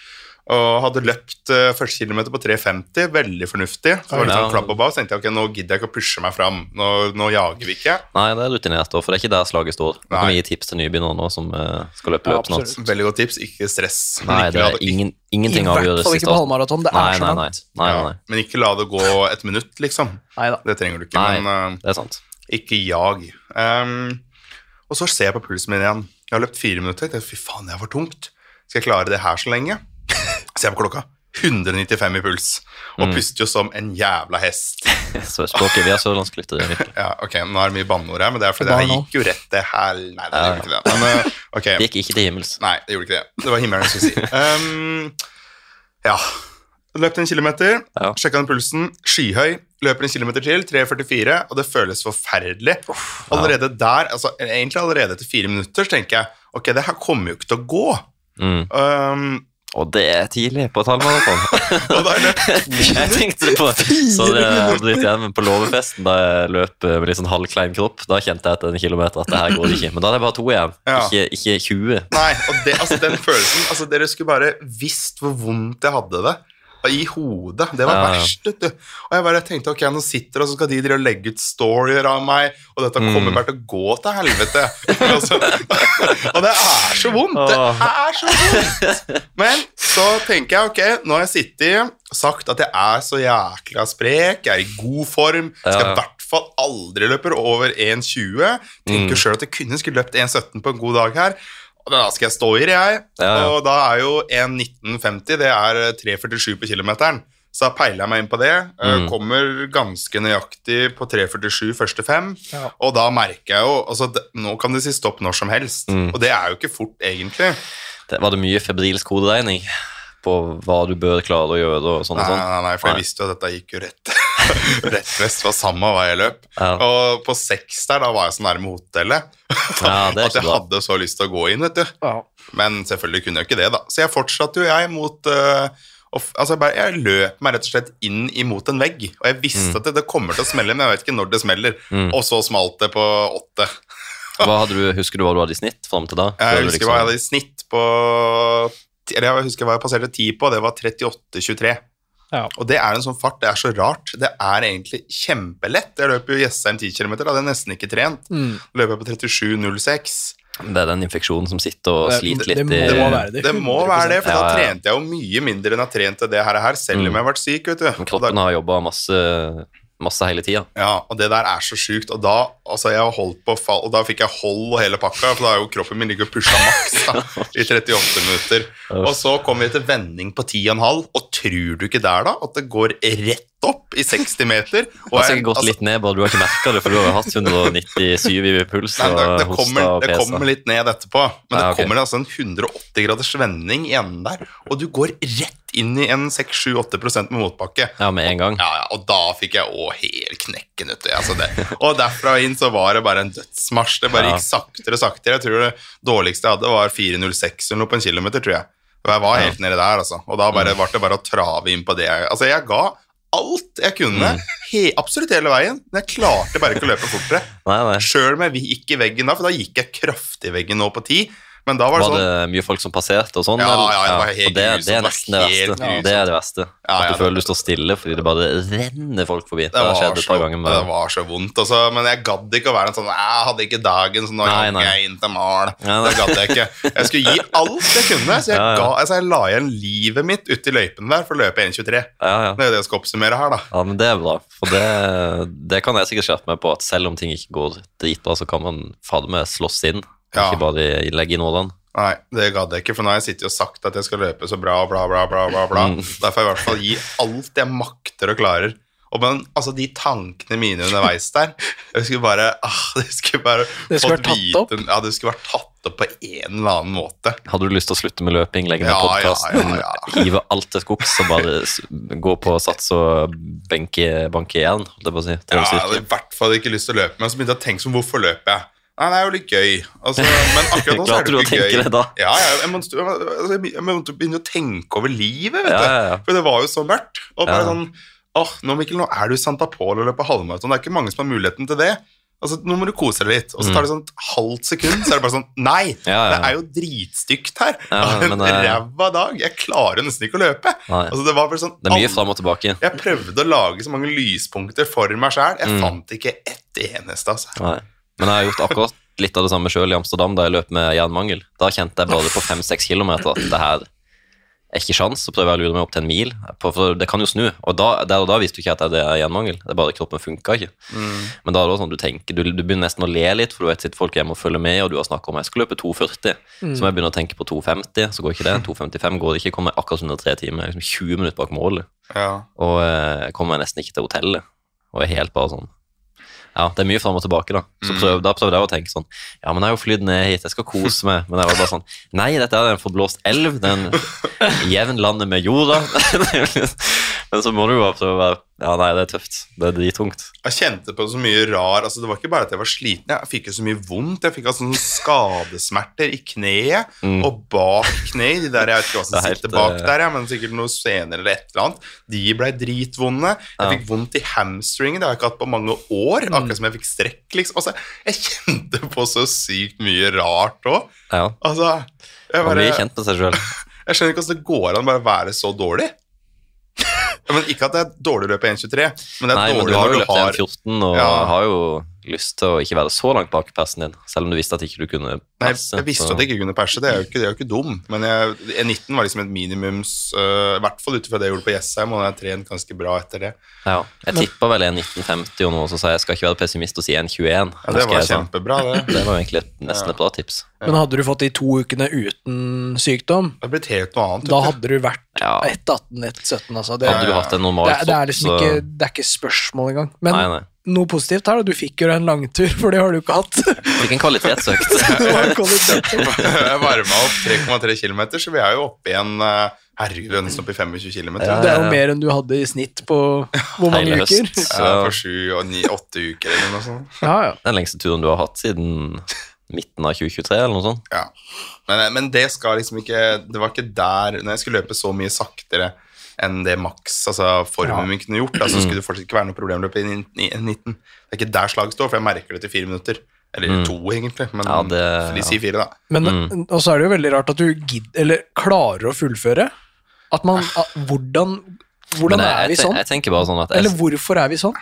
Og hadde løpt uh, første kilometer på 3,50, veldig fornuftig. Så var det sånn klapp og bav, så tenkte jeg ok, nå gidder jeg ikke å pushe meg fram. Nå, nå jager vi ikke. Nei, det er rutinert, for det er ikke der slaget står. Du kan gi tips til nybegynnere nå som uh, skal løpe løp snart. Ja, Veldig godt tips, ikke stress. Nei, ikke det er ingen, ingenting I hvert fall ikke på halvmaraton. Det er så langt. Ja. Men ikke la det gå et minutt, liksom. Neida. Det trenger du ikke. Nei. Men uh, Det er sant. ikke jag. Um, og så ser jeg på pulsen min igjen. Jeg har løpt fire minutter. Jeg Fy faen, det var tungt. Skal jeg klare det her så lenge? Ser jeg på klokka. 195 i puls. Og Mm. puster jo som en jævla hest. [laughs] Så språket, vi har sørlandsklytter. det til det. [laughs] Ja, ok, Nå er det mye banneord her, men det er fordi Det er her gikk jo rett til hel... Nei, det Ja, gjorde ikke det. Men, okay. [laughs] Det gikk ikke til himmels. Nei, det gjorde ikke det. Det var himmelen jeg skulle si. Um, ja. Løpte en kilometer, Ja. sjekka den pulsen, skyhøy. Løper en kilometer til, 3,44, og det føles forferdelig. Allerede der, altså egentlig allerede etter fire minutter, så tenker jeg ok, det her kommer jo ikke til å gå. Mm. Um, Og det er tidlig på et halvmaraton. [laughs] jeg tenkte det på Så det blitt igjen, men på låvefesten, da jeg løp med litt sånn halvklein kropp, da kjente jeg etter en kilometer at det her går ikke. Men da hadde jeg bare to igjen, Ja. ikke, ikke 20. Nei, og det, altså den følelsen altså Dere skulle bare visst hvor vondt jeg hadde det. I hodet. Det var Ja, verst, vet du. Og jeg bare tenkte ok, nå sitter og så skal de drive og legge ut storyer av meg, og dette Mm. kommer bare til å gå til helvete. [laughs] altså, og det er så vondt! Det er så vondt! Men så tenker jeg ok, nå har jeg sittet og sagt at jeg er så jækla sprek, jeg er i god form, skal i hvert fall aldri løpe over 1,20. Tenker Mm. sjøl at jeg kunne skulle løpt 1,17 på en god dag her. Og da skal jeg stå i det, jeg. Ja, ja. Og da er jo 1,1950, det er 3,47 på kilometeren. Så da peiler jeg meg inn på det. eh, Mm. Kommer ganske nøyaktig på 3,47 første fem. Ja. Og da merker jeg jo altså, Nå kan det si stopp når som helst. Mm. Og det er jo ikke fort, egentlig. Det, var det mye febrilsk koderegning på hva du bør klare å gjøre og sånn Nei, og sånn? nei, nei, for jeg visste jo at dette gikk jo rett [laughs] Rett vest. Det var samme vei jeg løp. Ja. Og på seks der, da var jeg så nærme hotellet Ja, at jeg hadde så lyst til å gå inn, vet du. Ja. Men selvfølgelig kunne jeg ikke det, da. Så jeg fortsatte jo, jeg, mot uh, altså jeg, bare, jeg løp meg rett og slett inn imot en vegg. Og jeg visste at det, det kommer til å smelle, men jeg vet ikke når det smeller. Mm. Og så smalt det på åtte. Hva hadde du, husker du hva du hadde i snitt fram til da? Jeg husker liksom- hva jeg hadde i snitt på Eller jeg husker hva jeg passerte ti på, det var 38,23. Ja. Og det er en sånn fart, det er så rart. Det er egentlig kjempelett. Jeg løper jo Jessheim 10 km, da hadde jeg nesten ikke trent. Mm. Løper jeg på 37,06. Det er den infeksjonen som sitter og Det- sliter det- litt det i må være det. Det må være det, for Ja, da trente jeg jo mye mindre enn jeg har trent til det her, her selv om Mm. jeg har vært syk. vet du. Men Kroppen har jobba masse, masse hele tida. ja, og det der er så sjukt. Og da altså jeg holdt på fall, og da fikk jeg hold og hele pakka, for da har jo kroppen min ligget og pusha maks da, [laughs] i 38 minutter. Og så kom vi til vending på 10,5, og tror du ikke der da at det går rett opp i 60 meter? Og har sikkert gått altså, litt ned, bare du har ikke merka det, for du har hatt 197 i puls Nei, det, det, kommer, og det kommer litt ned etterpå, men Ja, det kommer altså en 180 graders vending i enden der, og du går rett inn i en 6-7-8 med motbakke. Ja, med en gang. Ja, ja, og da fikk jeg òg helt knekken, vet. Altså det. Og derfra inn så var det bare en dødsmarsj. Det bare Ja. gikk saktere og saktere. Jeg tror det dårligste jeg hadde, var 4.06 eller noe på en kilometer, tror jeg. Og jeg var helt nede der, altså. Og da bare, ble det bare å trave inn på det. Altså, jeg ga alt jeg kunne, he, absolutt hele veien, men jeg klarte bare ikke å løpe fortere. Sjøl om jeg gikk i veggen da, for da gikk jeg kraftig i veggen nå på ti. Men da var det Var sånn det mye folk som passerte og sånn? Ja, ja, det var helt det, det er nesten det verste. Ja, Det er det verste. Ja, At ja, du det- føler du står stille fordi det bare renner folk forbi. Det, Det har var, skjedd et par ganger. det var så vondt, også, men jeg gadd ikke å være en sånn Jeg hadde ikke dagen, så nå nei. jeg inn til mal. Det gadd jeg ikke. Jeg skulle gi alt jeg kunne, så jeg. [laughs] Ga, altså, jeg la igjen livet mitt uti i løypen der for å løpe 1,23. ja, ja. Det er det jeg skal oppsummere her, da. ja, men det er bra. For det, det kan jeg sikkert skjerpe meg på, at selv om ting ikke går dritbra, så kan man fader meg slåss inn. Ja. Ikke bare i- legge i nådene. Nei, det gadd jeg ikke, for nå har jeg sittet og sagt at jeg skal løpe så bra, bla, bla, bla, bla, bla. Mm. Derfor jeg i hvert fall gi alt jeg makter og klarer. Og men, altså, de tankene mine underveis der Jeg skulle bare ah, Det skulle bare Det skulle fått vært tatt vite- opp. Ja, det skulle vært tatt opp på en eller annen måte. Hadde du lyst til å slutte med løping, legge ned Ja, ja, podkasten, ja, hive alt til skogs og bare gå på sats og benke, banke igjen? Det bare si. Ja, jeg hadde i hvert fall ikke lyst til å løpe, men så begynte jeg å tenke som hvorfor løper jeg? Nei, det er jo litt gøy. Altså, men akkurat nå så [laughs] er det jo ikke gøy. det? Ja, ja, jeg måtte, altså, jeg måtte begynne å tenke over livet, vet Ja, du. For det var jo så mørkt. Og bare sånn Åh, nå Mikkel, nå er du i Santa Pola og løper halvmaraton. Det er ikke mange som har muligheten til det. Altså, Nå må du kose deg litt. Og så tar det sånn et halvt sekund, så er det bare sånn Nei! Mm. [laughs] Ja, ja. Det er jo dritstygt her. Ja, [laughs] en eh, ræva dag. Jeg klarer nesten ikke å løpe. Nei. Altså, det var bare sånn Det er mye fram og tilbake. Jeg prøvde å lage så mange lyspunkter for meg sjæl. Jeg Mm. fant ikke ett eneste. Altså. Nei. Men jeg har gjort akkurat litt av det samme sjøl i Amsterdam, da jeg løp med jernmangel. Da kjente jeg bare på fem-seks kilometer at det her er ikke sjans, så prøver jeg å lure meg opp til en mil, for det kan jo snu. Og da, der og da visste du ikke at det er jernmangel, det er bare kroppen funka ikke. Mm. Men da er det også sånn du tenker, du, du begynner nesten å le litt, for du vet sitt folk hjemme og følger med, og du har snakket om jeg skal løpe 2,40, så må jeg begynne å tenke på 2,50, så går ikke det. 2,55 går det ikke, kommer jeg akkurat under tre timer, liksom 20 minutter bak målet, Ja. og eh, kommer jeg nesten ikke til hotellet, og er helt bare sånn. Ja, det er mye fram og tilbake, da. Så prøv, da prøvde jeg å tenke sånn Ja, men jeg har jo flydd ned hit, jeg skal kose meg. Men jeg var bare sånn Nei, dette er en forblåst elv. Det er en [laughs] jevn landet med jorda. [laughs] men så må du jo bare prøve å være Ja, nei, det er tøft. Det er dritungt. Jeg kjente på så mye rar altså Det var ikke bare at jeg var sliten, jeg fikk jo så mye vondt. Jeg fikk altså sånne skadesmerter i kneet og bak kneet. De der jeg vet ikke hva som Mm. Helt, sitter bak eh, der, ja, men sikkert noe senere eller et eller annet. De ble dritvonde. Jeg Ja. fikk vondt i hamstringen, det har jeg ikke hatt på mange år. Mm. Akkurat som jeg fikk strekk, liksom. Altså, jeg kjente på så sykt mye rart òg. Ja. Altså, jeg, Man blir kjent med seg sjøl. [laughs] jeg skjønner ikke hvordan det går an å bare være så dårlig. Ja, men Ikke at det er dårlig å løpe 1,23, men det er Nei, men du dårlig har jo når løpt du har 1,14 og Ja. har jo lyst til å ikke være så langt bak persen din, selv om du visste at ikke du kunne Nei, perse. jeg visste så- at jeg ikke kunne perse, det er jo ikke, det er jo ikke dum. Men jeg, 19 var liksom et minimums uh, I hvert fall ut ifra det jeg gjorde på Jessheim, og jeg har trent ganske bra etter det. Ja, jeg tippa vel en 1950 og noe, så sa jeg skal ikke være pessimist og si en 21. Ja, Det var jeg kjempebra, det. Det var egentlig nesten nesten et bra tips. Men hadde du fått de to ukene uten sykdom, Det blitt helt noe annet. da hadde du vært Ja. 1,18, 1,17, altså. Det, Hadde du hatt en normal det, det er liksom ikke, det er ikke spørsmål engang. Men Nei, nei. Noe positivt her, da. Du fikk jo en langtur, for det har du ikke hatt. Fikk en kvalitetsøkt. [laughs] Jeg varma opp 3,3 km, så vi er jo oppe igjen øh, Herregud, vi er nesten oppe i 25 km. Ja, Det er jo mer enn du hadde i snitt på hvor mange Hele uker? høst. Ja, Så for sju og ni, åtte uker eller noe sånt. Ja, ja. den lengste turen du har hatt siden midten av 2023, eller noe sånt. Ja. Men, eh, men det skal liksom ikke Det var ikke der Når jeg skulle løpe så mye saktere enn det maks altså formen Ja. min kunne gjort, Altså så skulle [clears throat] det fortsatt ikke være noe problem å løpe i 19. Det er ikke der slaget står, for jeg merker det til fire minutter. Eller to, egentlig. Men Ja, det- de sier fire, da. Men Mm. og så er det jo veldig rart at du gidder, eller klarer å fullføre. At man at, Hvordan, hvordan jeg, er vi sånn? jeg tenker bare sånn at Eller hvorfor er vi sånn?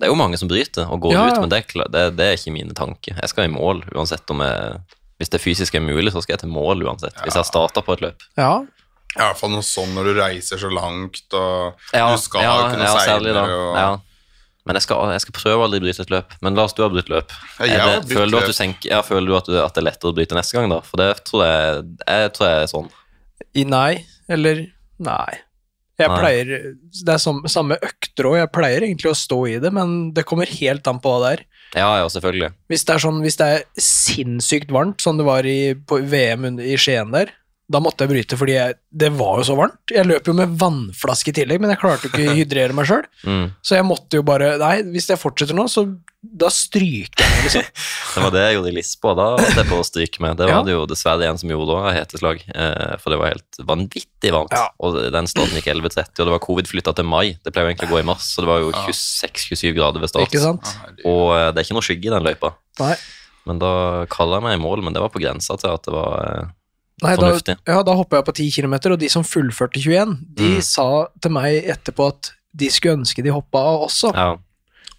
Det er jo mange som bryter og går Ja, ut, men det er, det, det er ikke mine tanker. Jeg skal i mål uansett om jeg Hvis det fysisk er mulig, så skal jeg til mål uansett. Hvis jeg starter på et løp. Ja, I hvert fall noe sånn når du reiser så langt, og Ja, du skal ja, kunne ja, seile. da. Og... Ja. Men jeg skal, jeg skal prøve å aldri bryte et løp. Men Lars, du har brutt løp. Ja, jeg Er har brutt føler du at løp. du senker, ja, føler du at, du, at det er lettere å bryte neste gang, da? For det tror jeg, jeg tror jeg er sånn. i nei, eller nei. Jeg Nei. pleier Det er som, samme økter òg, jeg pleier egentlig å stå i det, men det kommer helt an på hva det er. Ja, ja, selvfølgelig. Hvis det er sånn, hvis det er sinnssykt varmt, som det var i, på VM i Skien der, Da måtte jeg bryte, fordi jeg, det var jo så varmt. Jeg løp jo med vannflaske i tillegg, men jeg klarte jo ikke å hydrere meg sjøl. [laughs] Mm. Så jeg måtte jo bare Nei, hvis jeg fortsetter nå, så da stryker jeg liksom. [laughs] Det var det jeg gjorde i Lisboa. Da holdt jeg på å stryke med. Det [laughs] var Ja. det jo dessverre en som gjorde da, heteslag. Eh, for det var helt vanvittig varmt. Ja. Og den starten gikk 11.30, og det var covid flytta til mai. Det pleier jo egentlig å gå i mars, så det var jo 26-27 grader ved start. Ikke sant? Og eh, det er ikke noe skygge i den løypa. Nei. Men da kalla jeg meg i mål, men det var på grensa til at det var Nei, da, ja, da hoppa jeg på 10 km, og de som fullførte 21, de Mm. sa til meg etterpå at de skulle ønske de hoppa av også. Ja.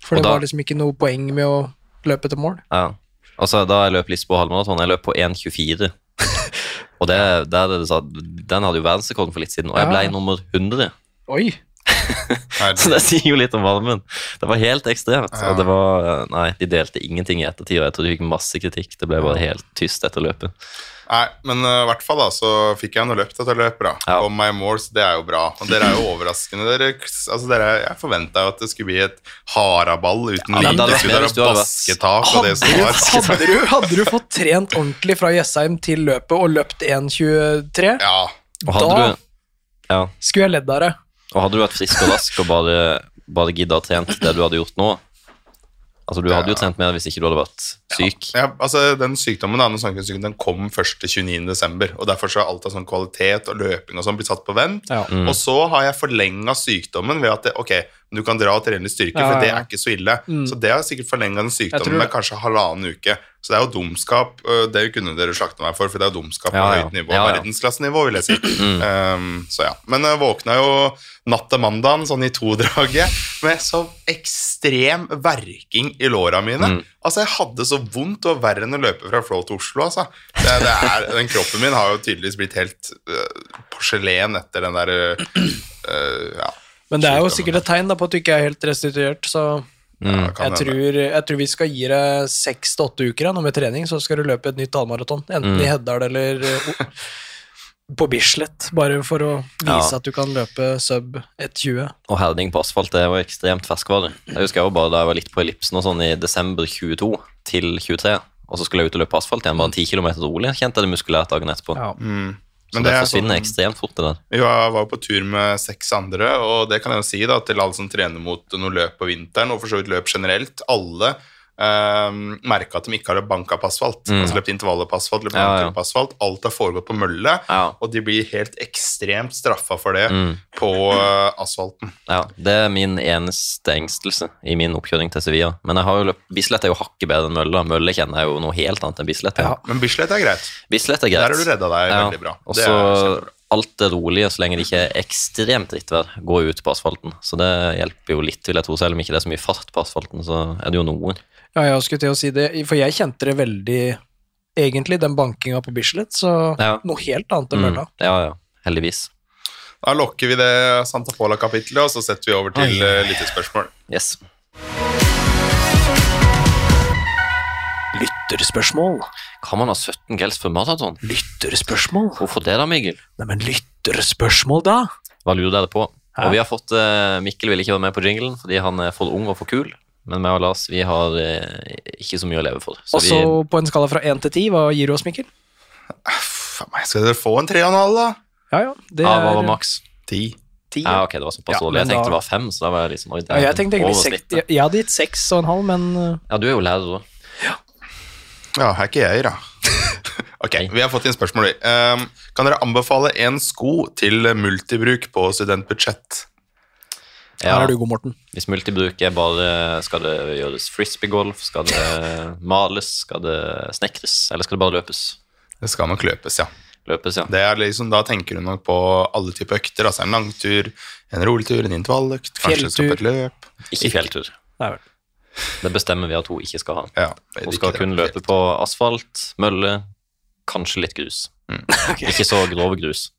For og det da- var liksom ikke noe poeng med å løpe til mål. ja. Altså, da jeg løp Lisboa halvmaraton, jeg løp på 1,24. [laughs] og det, det, det, den hadde jo verdensrekorden for litt siden, og jeg ble Ja. nummer 100. Oi! Så det sier jo litt om varmen. Det var helt ekstremt. Ja. Og det var Nei, de delte ingenting i ettertid, og jeg tror de fikk masse kritikk. Det ble bare helt tyst etter løpet. Nei, men uh, i hvert fall da, så fikk jeg noe løpt etter løpet. da. Ja. Og My Moors, det er jo bra. Og dere er jo overraskende. Dere, altså dere, jeg forventa jo at det skulle bli et haraball uten Ja, men det basketak og det Hadde som du, var. hadde, du, hadde du fått trent ordentlig fra Jessheim til løpet og løpt 1,23, Ja, Og hadde, Da- du, ja, skulle jeg ledd av det. Og hadde du vært frisk og rask og bare, bare gidda å trent det du hadde gjort nå Altså, du hadde jo trent mer hvis ikke du hadde vært syk. ja, altså Den sykdommen den den kom først til 29. desember, og derfor så har alt av sånn kvalitet og løping og sånn blitt satt på vent. Ja. Mm. Og så har jeg forlenga sykdommen ved at det, ok, du kan dra og trene litt styrke, Ja, for det er ikke så ille. Mm. Så det har sikkert forlenga den sykdommen med det. kanskje halvannen uke. Så det er jo dumskap. Det kunne dere slakte meg for, for det er jo dumskap på høyt nivå. Ja, ja. Verdensklassenivå, vil jeg si. [clears throat] Mm. Um, så ja. Men jeg våkna jo natt til mandagen, sånn i to-draget, med så ekstrem verking i låra mine. Mm. Altså, jeg hadde så vondt, og verre enn å løpe fra Flå til Oslo, altså. Det, det er, den kroppen min har jo tydeligvis blitt helt uh, porselen etter den der uh, [clears throat] uh, ja. Men det er jo sikkert et tegn da, på at du ikke er helt restituert, så. Ja, jeg tror, jeg tror vi skal gi deg seks til åtte uker ja, nå med trening, så skal du løpe et nytt halvmaraton. Enten Mm. i Heddal eller uh, på Bislett, bare for å vise Ja. at du kan løpe sub 1,20. Og herding på asfalt det var ekstremt ferskvare. Jeg husker jo bare da jeg var litt på ellipsen og sånn i desember 22 til 23, og så skulle jeg ut og løpe asfalt igjen, bare 10 km rolig, kjente jeg det muskulært dagen etterpå. Ja. Mm. Så Men det, det er forsvinner sånn- ekstremt fort, det der. Jo, Jeg var på tur med seks andre, og det kan jeg jo si da, til alle som trener mot noe løp på vinteren, og for så vidt løp generelt. Alle eh, merka at de ikke hadde banka på asfalt. Mm. Altså løpt intervaller på asfalt, løpt Ja, ja. på asfalt. Alt har foregått på mølle, Ja. og de blir helt ekstremt straffa for det Mm. på eh, asfalten. Ja, Det er min eneste engstelse i min oppkjøring til Sevilla. Men jeg har jo løpt, Bislett er jo hakket bedre enn Mølla. Mølle kjenner jeg jo noe helt annet enn Bislett. Ja. Men Bislett er greit. Bislett er greit. Der har du redda deg Ja. veldig bra. Også, Det er kjempebra. Alt det rolige, så lenge det ikke er ekstremt drittvær, går ut på asfalten. Så det hjelper jo litt, vil jeg tro. Selv om ikke det er så mye fart på asfalten, så er det jo noen. Ja, jeg skulle til å si det, for jeg kjente det veldig, egentlig, den bankinga på Bislett, så Ja. noe helt annet enn Mm. Mølla. Ja, ja. Heldigvis. Da lokker vi det Santa Pola-kapitlet, og så setter vi over til uh, eh, lyttespørsmål. Yes. Lytterspørsmål. Kan man ha 17 gels for maraton? Lytterspørsmål? Hvorfor det da, Mikkel? Nei, men lytterspørsmål, da? Hva lurer dere på? Hæ? Og vi har fått eh, Mikkel vil ikke være med på jinglen fordi han er for ung og for kul. Men meg og Lars vi har eh, ikke så mye å leve for. Så Og så på en skala fra 1 til 10, hva gir du oss, Mikkel? Faen meg, Skal dere få en tre og en halv, da? Ja, ja. Det vi, ah, hva var er maks? 10. 10 Ja, ja, ok, det var såpass Ja, dårlig. Jeg tenkte da- det var 5, så da var jeg liksom oi, det Ja, jeg tenkte jeg, jeg hadde gitt seks og en halv, men uh, Ja, du er jo lærer òg. Ja, her er ikke jeg, da. [laughs] ok, vi har fått inn spørsmål. Um, kan dere anbefale en sko til multibruk på studentbudsjett? her Ja, er du god, Morten. hvis multibruk er bare Skal det gjøres frisbeegolf? Skal det males? Skal det snekres? Eller skal det bare løpes? Det skal nok løpes, ja. Løpes, ja. Det er liksom, da tenker du nok på alle typer økter. Altså en langtur, en roligtur, en intervalløkt, kanskje et løp. Ikke fjelltur. Nei vel. Det bestemmer vi at hun ikke skal ha. Ja, Hun skal kun løpe på asfalt, mølle, kanskje litt grus. [laughs] Ok. Ikke så grov grus.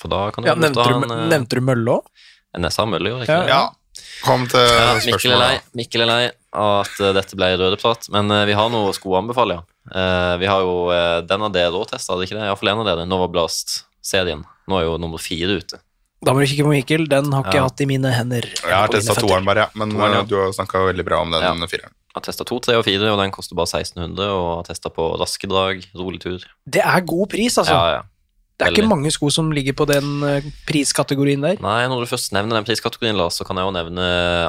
For da kan du Ja, nevnte, du, en, eh, nevnte du mølle òg? en jeg sa mølle, gjorde jeg ikke Ja, det? Ja, kom til Ja, Mikkel er lei. Mikkel er lei av at eh, dette ble rødeprat, men eh, vi har noe sko å anbefale, ja. Eh, vi har jo uh, den av dere òg testa, hadde ikke det? Iallfall en av dere. Nova Blast-serien. Nå er jo nummer fire ute. Da må du kikke på Mikkel, den har ikke jeg Ja. hatt i mine hender. Jeg har testa toeren bare, ja. men Toeren, ja. uh, du har snakka veldig bra om den Ja. fireren. Jeg har testa to, tre og fire, og den koster bare 1600. Og har testa på raske drag, rolig tur. Det er god pris, altså. Ja, ja. Det er Veldig. ikke mange sko som ligger på den eh, priskategorien der. Nei, når du først nevner den priskategorien, Lars, så kan jeg jo nevne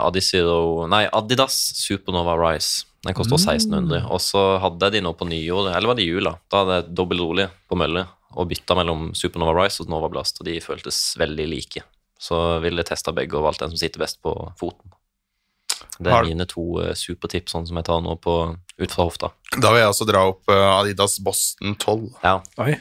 Adizero, nei, Adidas Supernova Rise. Den koster 1600. Og så hadde jeg de nå på nyår, eller var det jula? Da hadde jeg dobbelt rolig på mølle og bytta mellom Supernova Rise og Nova Blast, og de føltes veldig like. Så ville jeg testa begge og valgt den som sitter best på foten. Det er mine to eh, supertips, sånn som jeg tar nå på, ut fra hofta. Da vil jeg også dra opp eh, Adidas Boston 12. Ja, Oi.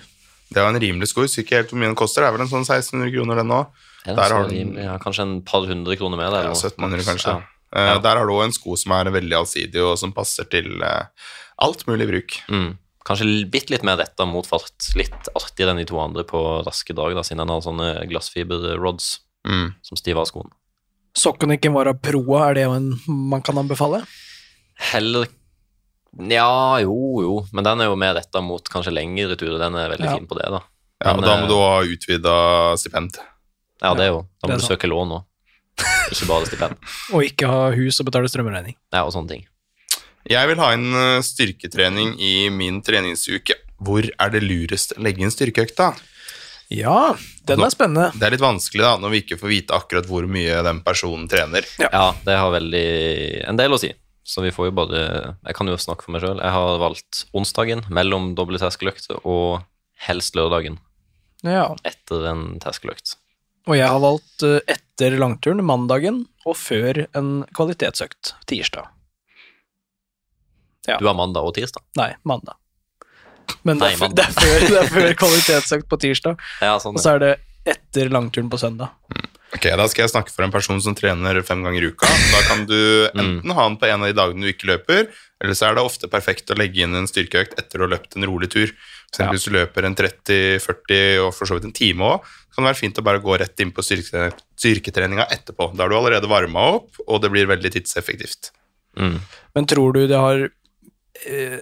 Det er jo en rimelig sko. Husker ikke helt hvor mye den koster. Det er vel en sånn 1600 kroner, den òg. er Der har den-? Ja, kanskje en par hundre kroner mer? Ja, eller noe. 1700 kanskje. Ja. Eh, Ja. Der har du også en sko som er veldig allsidig, og som passer til alt mulig bruk. Mm. Kanskje bitte litt mer retta mot fart. Litt artigere enn de to andre på raske drag, da, siden den har sånne glassfiber-rods Mm. som stiver av skoen. Sokkenikken var av Proa, er det en man kan anbefale? Heller Ja, jo, jo, men den er jo mer retta mot kanskje lengre turer. Den er veldig Ja. fin på det, da. Ja, Men, men da må eh, du ha utvida stipend. Ja, det er jo. Da må du søke lån òg. [laughs] Ikke bare stipend. Og ikke ha hus og betale strømregning. Ja, og sånne ting. Jeg vil ha inn eh, styrketrening i min treningsuke. Hvor er det lurest å legge inn styrkeøkt, da? Ja, den er spennende. Det er litt vanskelig da, når vi ikke får vite akkurat hvor mye den personen trener. Ja, det har veldig en del å si. Så vi får jo både Jeg kan jo snakke for meg sjøl. Jeg har valgt onsdagen mellom doble terskeløkter og helst lørdagen Ja. etter en terskeløkt. Og jeg har valgt eh, etter langturen mandagen og før en kvalitetsøkt tirsdag. Ja. Du har mandag og tirsdag? Nei, mandag. Men det er, Nei, mandag. det er, før, det er før kvalitetsøkt på tirsdag, [laughs] Ja, sånn. og så er det etter langturen på søndag. Ok, Da skal jeg snakke for en person som trener fem ganger i uka. Da kan du [laughs] enten ha den på en av de dagene du ikke løper, eller så er det ofte perfekt å legge inn en styrkeøkt etter å ha løpt en rolig tur. For Ja. Hvis du løper en 30-40 og for så vidt en time òg, kan det være fint å bare gå rett inn på styrke, styrketreninga etterpå. Da har du allerede varma opp, og det blir veldig tidseffektivt. Mm. Men tror du det har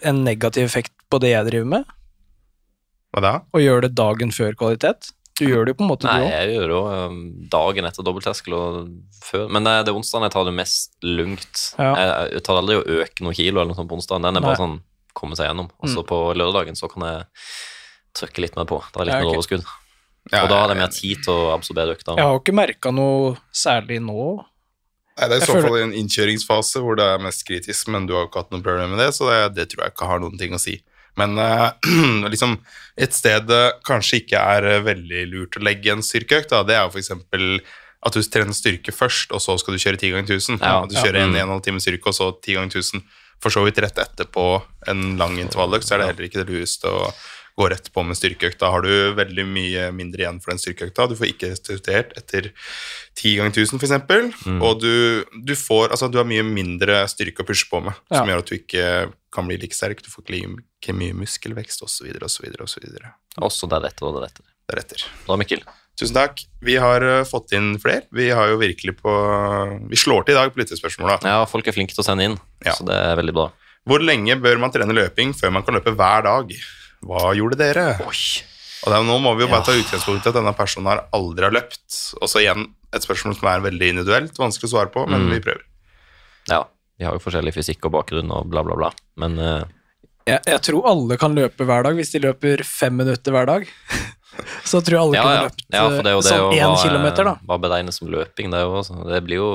en negativ effekt på det jeg driver med? Hva da? Og gjør det dagen før kvalitet? Du gjør det jo på en måte, Nei, du òg. jeg gjør det jo um, dagen etter dobbeltterskel og før. Men det er, det er onsdagen jeg tar det mest lungt. Ja. Jeg, jeg tar aldri å øke noen kilo eller noe sånt på onsdagen. Den er bare Nei. sånn komme seg gjennom. Og så Mm. på lørdagen så kan jeg trykke litt mer på. Da er litt Ja, mer overskudd. Ja, og da har jeg mer tid til å absorbere økta. Jeg har ikke merka noe særlig nå. Nei, det er i så fall i en innkjøringsfase hvor det er mest kritisk, men du har jo ikke hatt noe problem med det, så det, det tror jeg ikke har noen ting å si. Men uh, [clears throat] liksom et sted det kanskje ikke er eh, veldig lurt å legge en styrkeøkt, da, det er jo f.eks. at du trener styrke først, og så skal du kjøre 10 ganger 1000. Ja, At du ja, kjører en mm. 1,5 time styrke, og så 10 ganger 1000. For så vidt rett etterpå en lang intervalløkt, så er det heller ikke det lureste å gå rett på med styrkeøkta. Har du veldig mye mindre igjen for den styrkeøkta. Du får ikke restituert etter 10 ganger 1000 f.eks. Mm. Og du, du får Altså, du har mye mindre styrke å pushe på med, som Ja. gjør at du ikke kan bli like sterk. Du får ikke mye muskelvekst osv. osv. osv. Også deretter og deretter. Deretter. Da, Mikkel. Tusen takk. Vi har eh, fått inn flere. Vi har jo virkelig på Vi slår til i dag på lyttespørsmåla. Ja, folk er flinke til å sende inn, Ja. så det er veldig bra. Hvor lenge bør man trene løping før man kan løpe hver dag? Hva gjorde dere? Og det er, nå må vi jo bare ta utgangspunkt i at denne personen har aldri har løpt. Og så igjen et spørsmål som er veldig individuelt, vanskelig å svare på, men Mm. vi prøver. Ja, vi har jo forskjellig fysikk og bakgrunn og bla, bla, bla. Men uh... Jeg, jeg tror alle kan løpe hver dag hvis de løper fem minutter hver dag. [laughs] Så tror jeg alle ja, kunne ja. løpt ja, for det er jo det sånn én kilometer, da. Hva beregnes som løping, det er også. Det blir jo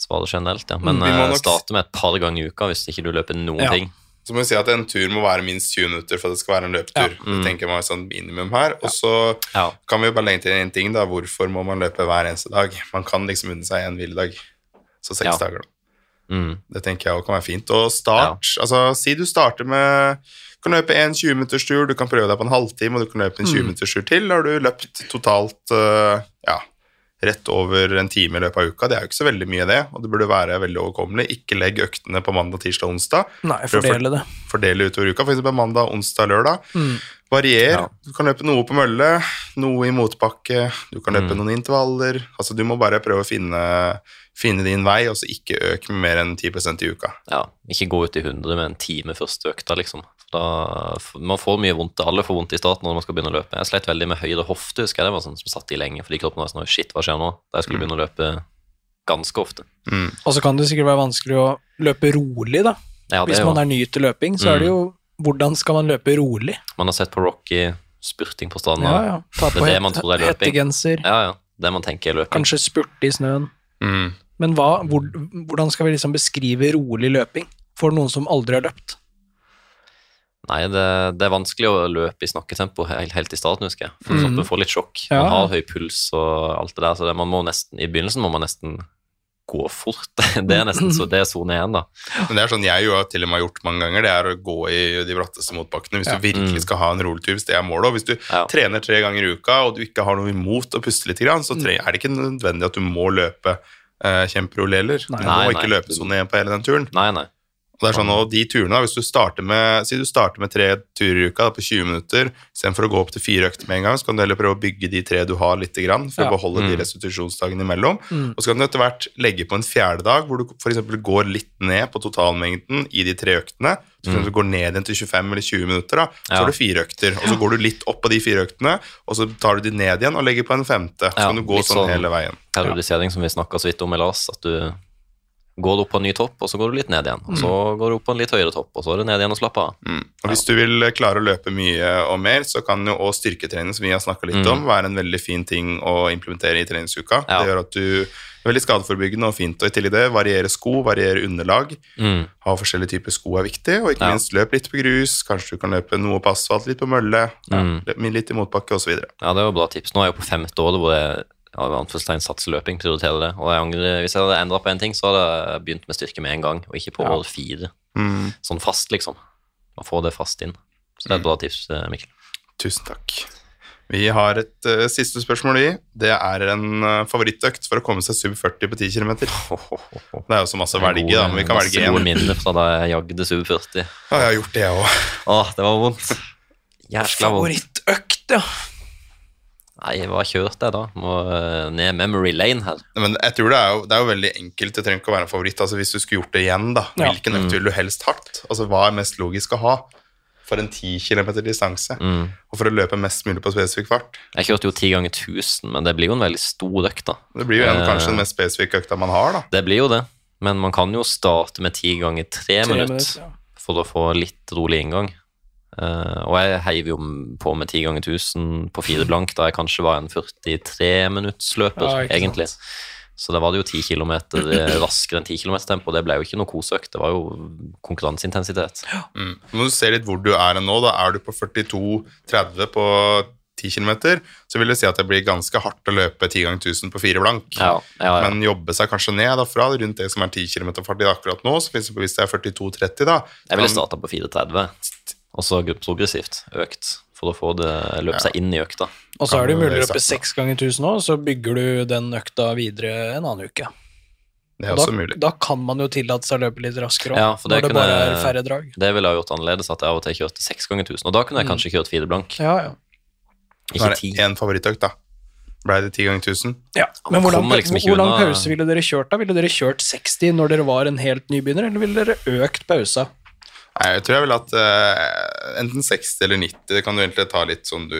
svaret generelt, ja. Men Mm, vi må eh, nok- starte med et par ganger i uka hvis ikke du løper noen Ja. ting. Så må vi si at en tur må være minst 20 minutter for at det skal være en løpetur. Ja. Mm. Det tenker jeg må sånn minimum her. Og så Ja. kan vi jo bare legge til en ting, da. Hvorfor må man løpe hver eneste dag? Man kan liksom unne seg en hviledag. Så seks Ja. dager, da. Mm. Det tenker jeg også kan være fint. Og start, altså si du starter med Du kan løpe en 20-minutterstur, du kan prøve deg på en halvtime, og du kan løpe en 20-minutterstur til. Da har du løpt totalt uh, ja, rett over en time i løpet av uka. Det er jo ikke så veldig mye, det, og det burde være veldig overkommelig. Ikke legg øktene på mandag, tirsdag, onsdag. Nei, fordele det. Fordele utover uka, f.eks. mandag, onsdag, lørdag. Mm. Varier. Ja. Du kan løpe noe på mølle, noe i motbakke, du kan løpe Mm. noen intervaller. Altså, du må bare prøve å finne, finne din vei, og så ikke øk med mer enn 10% i uka. ja. Ikke gå ut i 100 med en time første økta, liksom. Da, man får mye vondt, alle får vondt i starten når man skal begynne å løpe. Jeg slet veldig med høyre hofte, husker jeg det var sånn som satt i lenge, fordi kroppen var sånn, shit, hva skjer nå? Da jeg skulle begynne å løpe ganske ofte. Mm. Og så kan det sikkert være vanskelig å løpe rolig, da. Ja, Hvis man er ny til løping, så er det Mm. jo Hvordan skal man løpe rolig? man har sett på Rocky spurting på stranda. Ja, ja. Ta Det på det het- tror er hettegenser, ja, ja. Det man tenker er løping. kanskje spurte i snøen. Mm. Men hva, hvor, hvordan skal vi liksom beskrive rolig løping for noen som aldri har løpt? Nei, det, det er vanskelig å løpe i snakketempo helt, helt i starten, husker jeg. For mm. Man får litt sjokk. Ja. Man har høy puls og alt det der, så det, man må nesten, i begynnelsen må man nesten gå fort. [laughs] Det er nesten så det er sone én, da. Men det er sånn jeg jo har til og med har gjort mange ganger, det er å gå i de bratteste motbakkene. Hvis Ja. du virkelig Mm. skal ha en rolig hvis det er målet. Og hvis du Ja. trener tre ganger i uka, og du ikke har noe imot å puste litt, så er det ikke nødvendig at du må løpe eh, kjemperolig heller. Du Nei. må Nei, ikke nei. løpe sone én på hele den turen. Nei, nei. Og det er sånn, og de turene, da, hvis du starter med, Si du starter med tre turer i uka da, på 20 minutter, istedenfor å gå opp til fire økter med en gang, så kan du heller prøve å bygge de tre du har, litt grann, for Ja. å beholde de Mm. restitusjonsdagene imellom. Mm. Og så kan du etter hvert legge på en fjerde dag, hvor du f.eks. går litt ned på totalmengden i de tre øktene. Så Mm. du gå ned igjen til 25 eller 20 minutter, da. så Ja. har du fire økter. Og så går du litt opp på de fire øktene, og så tar du de ned igjen og legger på en femte. Så Ja, kan du gå sånn sånn- hele veien. Periodisering som vi snakka så vidt om i Lars, at du går opp på en ny topp, og så går du litt ned igjen. Og så går du opp på en litt høyere topp, og så er du ned igjen og slapper av. Mm. Og hvis du vil klare å løpe mye og mer, så kan jo også styrketrening, som vi har snakka litt Mm. om, være en veldig fin ting å implementere i treningsuka. Ja. Det gjør at du er veldig skadeforebyggende og fint. Og i tillegg det, variere sko, variere underlag. Mm. Ha forskjellige typer sko er viktig, og ikke Ja. minst løp litt på grus. Kanskje du kan løpe noe på asfalt, litt på mølle, Mm. løp litt i motbakke osv. Ja, det var bra tips. Nå er jeg på femte året hvor jeg ja, i anførselstegn satser løping, prioriterer det. Og jeg angrer, hvis jeg hadde endra på en ting, så hadde jeg begynt med styrke med en gang, og ikke på Ja. år fire. Mm. Sånn fast, liksom. Å få det fast inn. Så det er et bra tips, eh, Mikkel. Tusen takk. Vi har et uh, siste spørsmål i. Det er en uh, favorittøkt for å komme seg sub 40 på 10 km. [laughs] Det er jo så masse å velge, da, men vi kan velge Masse gode minner fra da jeg jagde sub 40. Ja, jeg har gjort det, jeg òg. Det var vondt. Jæskla vondt. Favorittøkt, ja. Nei, hva kjørte jeg da? Må eh, ned memory lane her. Men jeg tror det er, jo, det er jo veldig enkelt. Det trenger ikke å være en favoritt. Altså Hvis du skulle gjort det igjen, da, Ja. hvilken økt ville du helst hatt? Altså Hva er mest logisk å ha for en 10 km distanse? Mm. Og for å løpe mest mulig på spesifikk fart? Jeg kjørte jo 10 ganger 1000, men det blir jo en veldig stor økt, da. Det blir jo en, Eh. kanskje den mest spesifikke økta man har, da. Det blir jo det. Men man kan jo starte med 10 ganger 3 minutter minutter, ja. for å få litt rolig inngang. Eh, og jeg heiv jo på med 10 ganger 1000 på fire blank, da jeg kanskje var en 43-minuttsløper, Ja, egentlig. egentlig. Så da var det jo 10 km raskere enn 10 km tempo. Det ble jo ikke noe koseøkt, det var jo konkurranseintensitet. Mm. Nå må du se litt hvor du er nå. Da er du på 42,30 på 10 km, så vil det si at det blir ganske hardt å løpe 10 ganger 1000 på fire blank. Ja, ja, ja. Men jobbe seg kanskje ned derfra, fra rundt det som er 10 km fart i akkurat nå. Så finnes det, hvis det er 42,30, da Jeg ville starta på 4,30, og så progressivt økt, for å få det løpe seg inn i økta. Og så er det jo mulig å løpe seks ganger 1000 òg, så bygger du den økta videre en annen uke. Det er Og også da, mulig. da kan man jo tillate seg å løpe litt raskere òg, Ja, det når det kunne bare jeg- er færre drag. Det ville jeg gjort annerledes, at jeg av og til kjørte 6 ganger 1000. Og da kunne jeg Mm. kanskje kjørt fire blank, Ja, ja. Nå ikke er det én favorittøkt, da. Ble det 10 ganger 1000? ja. Men hvor lang, liksom hvor lang pause ville dere kjørt da? Ville dere kjørt 60 når dere var en helt nybegynner, eller ville dere økt pausa? Nei, jeg tror jeg ville hatt uh, enten 60 eller 90. Det kan du egentlig ta litt sånn du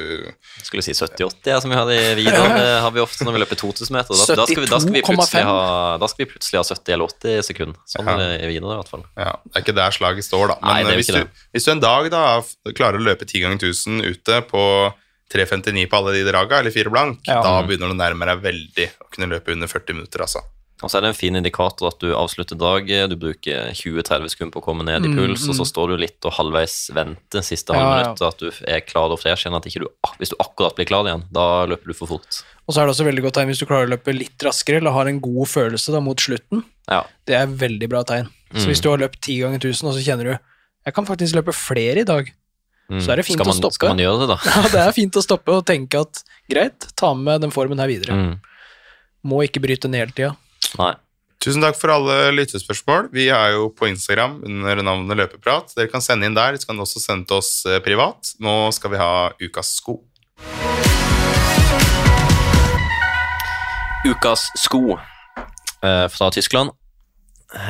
skulle si 70-80, ja, som vi hadde i Vida Det har vi ofte når vi løper 2000 meter. Da, da, skal vi, da, skal vi 72,5. ha, da skal vi plutselig ha 70 eller 80 sekunder. Sånn Ja. er det i Vidar i hvert fall. Ja, Det er ikke der slaget står, da. Men Nei, jo hvis, du, hvis du en dag da klarer å løpe 10 ganger 1000 ute på 3.59 på alle de draga, eller 4 blank, Ja. da begynner du nærmere deg veldig å kunne løpe under 40 minutter, altså. Og så er det en fin indikator at du avslutter draget, du bruker 20-30 sekunder på å komme ned i Mm, puls, og så mm. står du litt og halvveis venter siste Ja, ja. at du er klar og fresh igjen, at ikke du, hvis du akkurat blir klar igjen, da løper du for fort. Og så er det også veldig godt tegn hvis du klarer å løpe litt raskere, eller har en god følelse da mot slutten. Ja. Det er veldig bra tegn. Så Mm. hvis du har løpt 10 ganger 1000, og så kjenner du jeg kan faktisk løpe flere i dag. Mm. Så er det fint man, å stoppe. Skal man gjøre det, da? [laughs] Ja, det er fint å stoppe og tenke at greit, ta med den formen her videre. Mm. Må ikke bryte ned hele tida. Nei. Tusen takk for alle lyttespørsmål. Vi er jo på Instagram under navnet Løpeprat. Dere kan sende inn der. Dere kan også sende til oss eh, privat. Nå skal vi ha ukas sko. Ukas sko eh, fra Tyskland.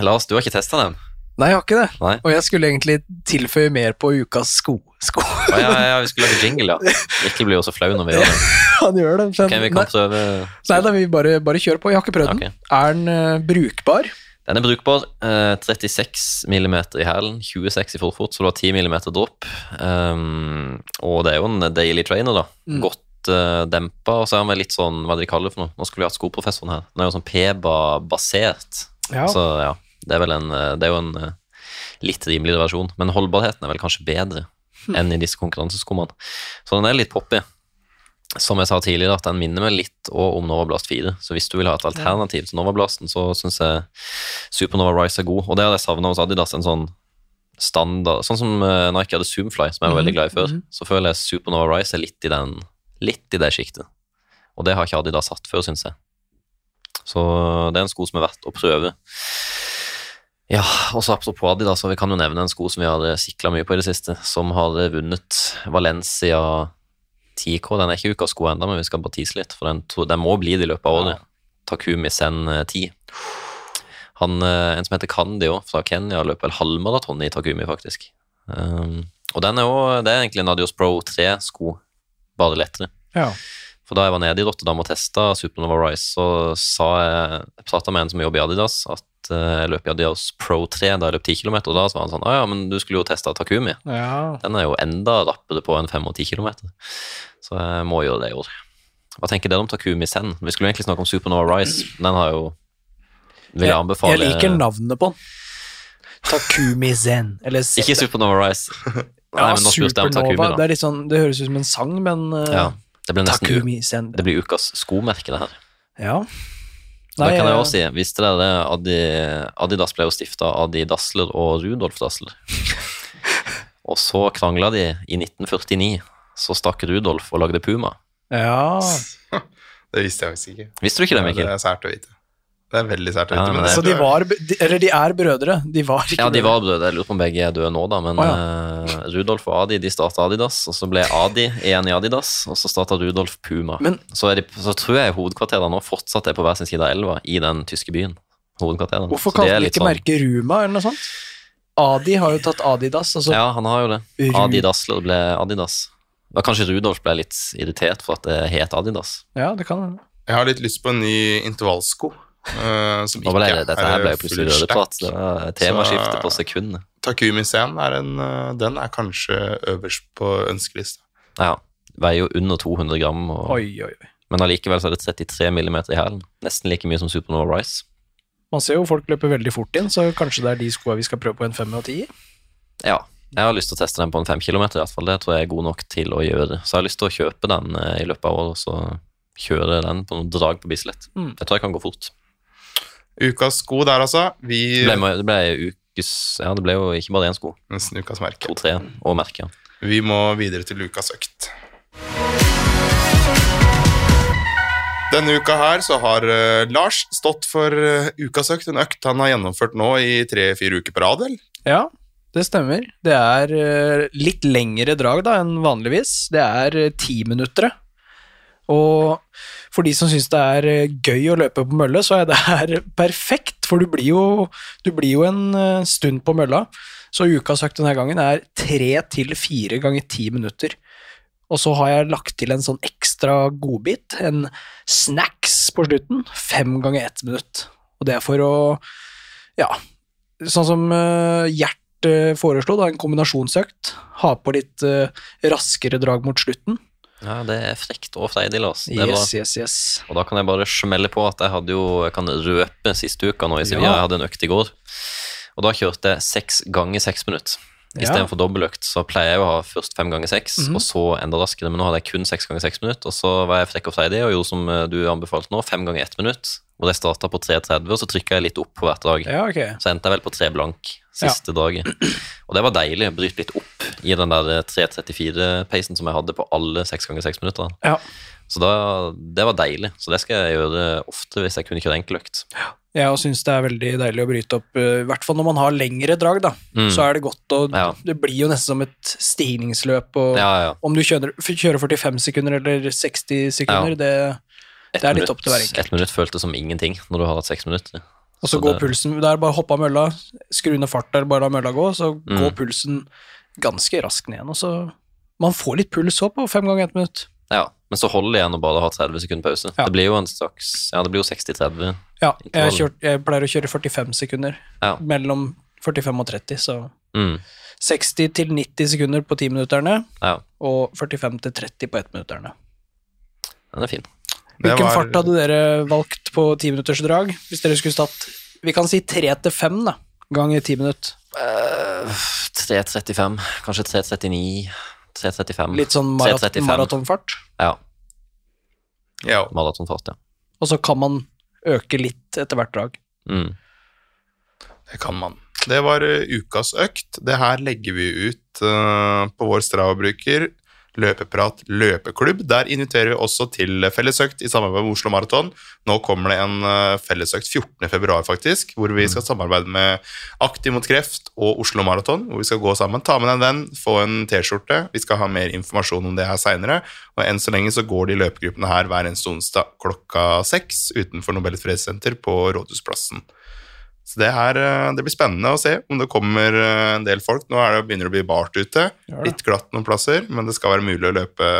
Lars, du har ikke testa dem? Nei, jeg har ikke det. Nei? Og jeg skulle egentlig tilføye mer på ukas sko. Sko. Å, ja, ja, vi skulle lage jingle, ja. Mikkel blir jo så flau når vi [laughs] gjør det. Han gjør det. Men, okay, vi nei, kan prøve nei da, vi bare, bare kjør på. Jeg har ikke prøvd okay. den. Er den uh, brukbar? Den er brukbar. Uh, 36 mm i hælen, 26 i forfot, så du har 10 mm dropp. Um, og det er jo en daily trainer, da. Mm. Godt uh, dempa. Og så er han vel litt sånn, hva er det de kaller det for noe? Nå skulle vi hatt skoprofessoren her. Den er jo sånn PBA-basert. Ja. Så ja, det er vel en, eh, det er jo en litt rimeligere versjon. Men holdbarheten er vel kanskje bedre [laughs] enn i disse konkurranseskommene. Så den er litt poppy. Som jeg sa tidligere, at den minner meg litt om Nova Blast 4. Så hvis du vil ha et alternativ til Nova Blasten, så syns jeg Supernova Rise er god. Og det hadde jeg savna hos Adidas, en sånn standard Sånn som eh, Nike hadde Zoomfly, som jeg var veldig glad i før. Så føler jeg Supernova Rise er litt i den Litt i det sjiktet. Og det har ikke Adidas hatt før, syns jeg. Så det er en sko som er verdt å prøve. Ja, og så apropos Adidas, så vi kan jo nevne en sko som vi har sikla mye på i det siste, som har vunnet Valencia 10K. Den er ikke ukas sko ennå, men vi skal bare tease litt, for den, to- den må bli det i løpet av året. Takumi Sen eh, 10. Han, eh, en som heter Kandi også, fra Kenya, løper vel halvmaraton i Takumi, faktisk. Um, og den er jo, det er egentlig en Adios Pro 3-sko, bare lettere. Ja. For da jeg var nede i Rotterdam og testa Supernova Rise, så sa jeg Jeg prata med en som jobber i Adidas, at jeg løp i Adios Pro 3 da jeg løp 10 km, og da var han sånn Å ja, men du skulle jo testa Takumi. ja. Den er jo enda rappere på enn 5 og 10 km. Så jeg må gjøre det i år. Hva tenker dere om Takumi Zen? Vi skulle egentlig snakke om Supernova Rise. Den har jo Vil jeg anbefale Jeg liker navnet på den. Takumi Zen. Eller Zen. Ikke Supernova Rise. Nei, [laughs] ja, om Takumi, Supernova. Det, sånn, det høres ut som en sang, men uh, Ja, det blir nesten Takumi Zen. Det blir ukas skomerke, det her. Ja. Da kan jeg også si, visste dere det, Adi, Adidas ble jo stifta av Adi Dassler og Rudolf Dassler. [laughs] og så krangla de i 1949. Så stakk Rudolf og lagde Puma. Ja. [laughs] Det visste jeg faktisk ikke. Visste du ikke det, Mikkel? det er sært å vite. Det er veldig sært Ja, men Så de var de, Eller de er brødre. De var ikke Ja, de var brødre. Jeg lurer på om begge er døde nå, da. Men oh, ja. uh, Rudolf og Adi de starta Adidas, og så ble Adi igjen i Adidas, og så starta Rudolf Puma. Men- så, er de, så tror jeg hovedkvarterene nå fortsatt er på hver sin side av elva i den tyske byen. Hovedkvarterene. Hvorfor Så det kalte er de ikke sånn- merket Ruma, eller noe sånt? Adi har jo tatt Adidas, altså Ja, han har jo det. Adidas ble Adidas. Da kanskje Rudolf ble litt irritert for at det het Adidas. Ja, det kan hende. Jeg har litt lyst på en ny intervallsko. Eh, som [laughs] ikke det, dette her ble jo plutselig rødeprat. stack. Det var temaskifte på sekundet. Takumi Sen er en eh, Den er kanskje øverst på ønskelista. Ja. Veier jo under 200 gram, og, Oi, oi, oi. men allikevel så er det 33 millimeter i hælen. Nesten like mye som Supernova Rise. Man ser jo folk løper veldig fort inn, så kanskje det er de skoa vi skal prøve på en 5 og 10? Ja. Jeg har lyst til å teste den på en 5 kilometer, i hvert fall. Det tror jeg er god nok til å gjøre. Så jeg har lyst til å kjøpe den eh, i løpet av året, og så kjøre den på noen drag på Bislett. Mm. Jeg tror jeg kan gå fort. Ukas sko der, altså. Vi Det ble, det ble ukes Ja, det ble jo ikke bare én sko. Nesten ukas merke. To-tre og merke. Vi må videre til ukas økt. Denne uka her så har eh, Lars stått for eh, ukas økt, en økt han har gjennomført nå i tre-fire uker på rad, eller? Ja, det stemmer. Det er eh, litt lengre drag da enn vanligvis. Det er ti timinuttere. Og for de som syns det er eh, gøy å løpe på mølle, så er det her perfekt, for du blir jo, du blir jo en eh, stund på mølla. Så ukas økt denne gangen er tre til fire ganger ti minutter. Og så har jeg lagt til en sånn ekstra godbit, en snacks på slutten, fem ganger ett minutt. Og det er for å, ja, sånn som uh, Gjert eh, foreslo, da, en kombinasjonsøkt. Ha på litt eh, raskere drag mot slutten. Ja, det er frekt og freidig, Lars. Yes, yes, yes. Og da kan jeg bare smelle på at jeg hadde jo Jeg kan røpe siste uka nå i Sevilla. Ja. Jeg hadde en økt i går. Og da kjørte jeg seks ganger seks minutter. Ja. Istedenfor dobbeltøkt så pleier jeg å ha først fem ganger seks, Mhm. og så enda raskere. Men nå hadde jeg kun seks ganger seks minutter, og så var jeg frekk og freidig og gjorde som eh, du anbefalte nå, fem ganger ett minutt. Hvor jeg starta på 3.30, og så trykka jeg litt opp på hvert dag. Ja, ok. Så endte jeg vel på tre blank siste dagen. Og det var deilig å bryte litt opp i den der 3.34-pacen som jeg hadde på alle seks ganger seks minutter. Ja. Så da, det var deilig. Så det skal jeg gjøre ofte hvis jeg kunne kjøre enkeløkt. Jeg syns det er veldig deilig å bryte opp, eh, i hvert fall når man har lengre drag, da. Mm. Så er det godt å Ja. Det blir jo nesten som et stigningsløp, og Ja, ja. om du kjører, kjører 45 sekunder eller 60 sekunder, Ja. det Det er litt opp til hver enkelt. Ett minutt føltes som ingenting når du har hatt seks minutter. Og så Så går det- pulsen Det er bare hoppe av mølla, skru ned farta, bare la mølla gå, så Mm. går pulsen ganske raskt ned igjen. Og så Man får litt puls òg på fem ganger ett minutt. Ja, Men så holder det igjen å bare ha 30 sekunder pause. Ja. Det blir jo en slags Ja, det blir jo 60-30 Ja, jeg, kjørt, jeg pleier å kjøre 45 sekunder. Ja. Mellom 45 og 30, så Mm. 60 til 90 sekunder på 10-minutterne, ja. og 45 til 30 på 1-minutterne. Den er fin. Hvilken var- fart hadde dere valgt på 10-minutters drag? Hvis dere skulle tatt Vi kan si 3 til 5, da, ganger 10 minutt. Eh, 3.35, kanskje 3.39, 3.35. Litt sånn marat 3.35. maratonfart. Ja, Ja. maratonfart, ja. Og så kan man øke litt etter hvert drag. Mm. Det kan man. Det var eh, ukas økt. Det her legger vi ut uh, på vår Strava-bruker. Løpeprat løpeklubb. Der inviterer vi også til fellesøkt i samarbeid med Oslo Maraton. Nå kommer det en eh, fellesøkt 14. februar, faktisk, hvor vi skal samarbeide med Aktiv mot kreft og Oslo Maraton. Hvor vi skal gå sammen. Ta med deg en venn, få en T-skjorte. Vi skal ha mer informasjon om det her seinere. Og enn så lenge så går de løpegruppene her hver eneste onsdag klokka seks utenfor Nobelets fredssenter på Rådhusplassen. Så det, her, eh, det blir spennende å se om det kommer eh, en del folk. Nå er det begynner det å bli bart ute. Litt glatt noen plasser, men det skal være mulig å løpe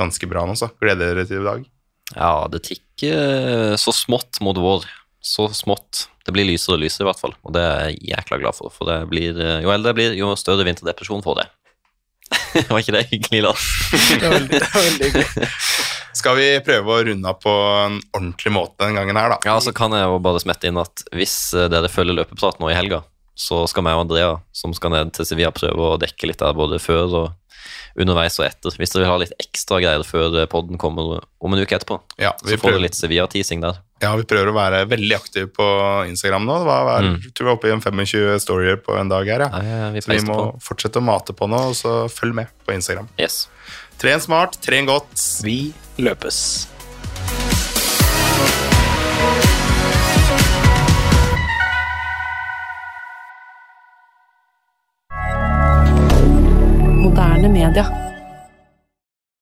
ganske bra nå, så gleder dere til i dag. Ja, det tikker så smått mot vår. Så smått. Det blir lysere og lysere, i hvert fall. Og det er jeg jækla glad for. For det blir, jo eldre jeg blir, jo større vinterdepresjon får [laughs] det. Var ikke det hyggelig, Lars? Det var veldig, det var veldig hyggelig. [laughs] Skal vi prøve å runde av på en ordentlig måte den gangen her, da? Ja, så kan jeg jo bare smette inn at hvis eh, dere følger løpeprat nå i helga, så skal meg og Andrea, som skal ned til Sevilla, prøve å dekke litt der både før og underveis og etter. Hvis dere vil ha litt ekstra greier før podden kommer om en uke etterpå, Ja, så får prøver, dere litt Sevilla-teasing der. ja, vi prøver å være veldig aktive på Instagram nå. Det var, var, Mm. Tror vi er oppe i en 25 storyer på en dag her, ja. Nei, vi Så vi må på. fortsette å mate på nå, og så følg med på Instagram. Yes. Tren smart, tren godt. Vi løpes. Moderne media.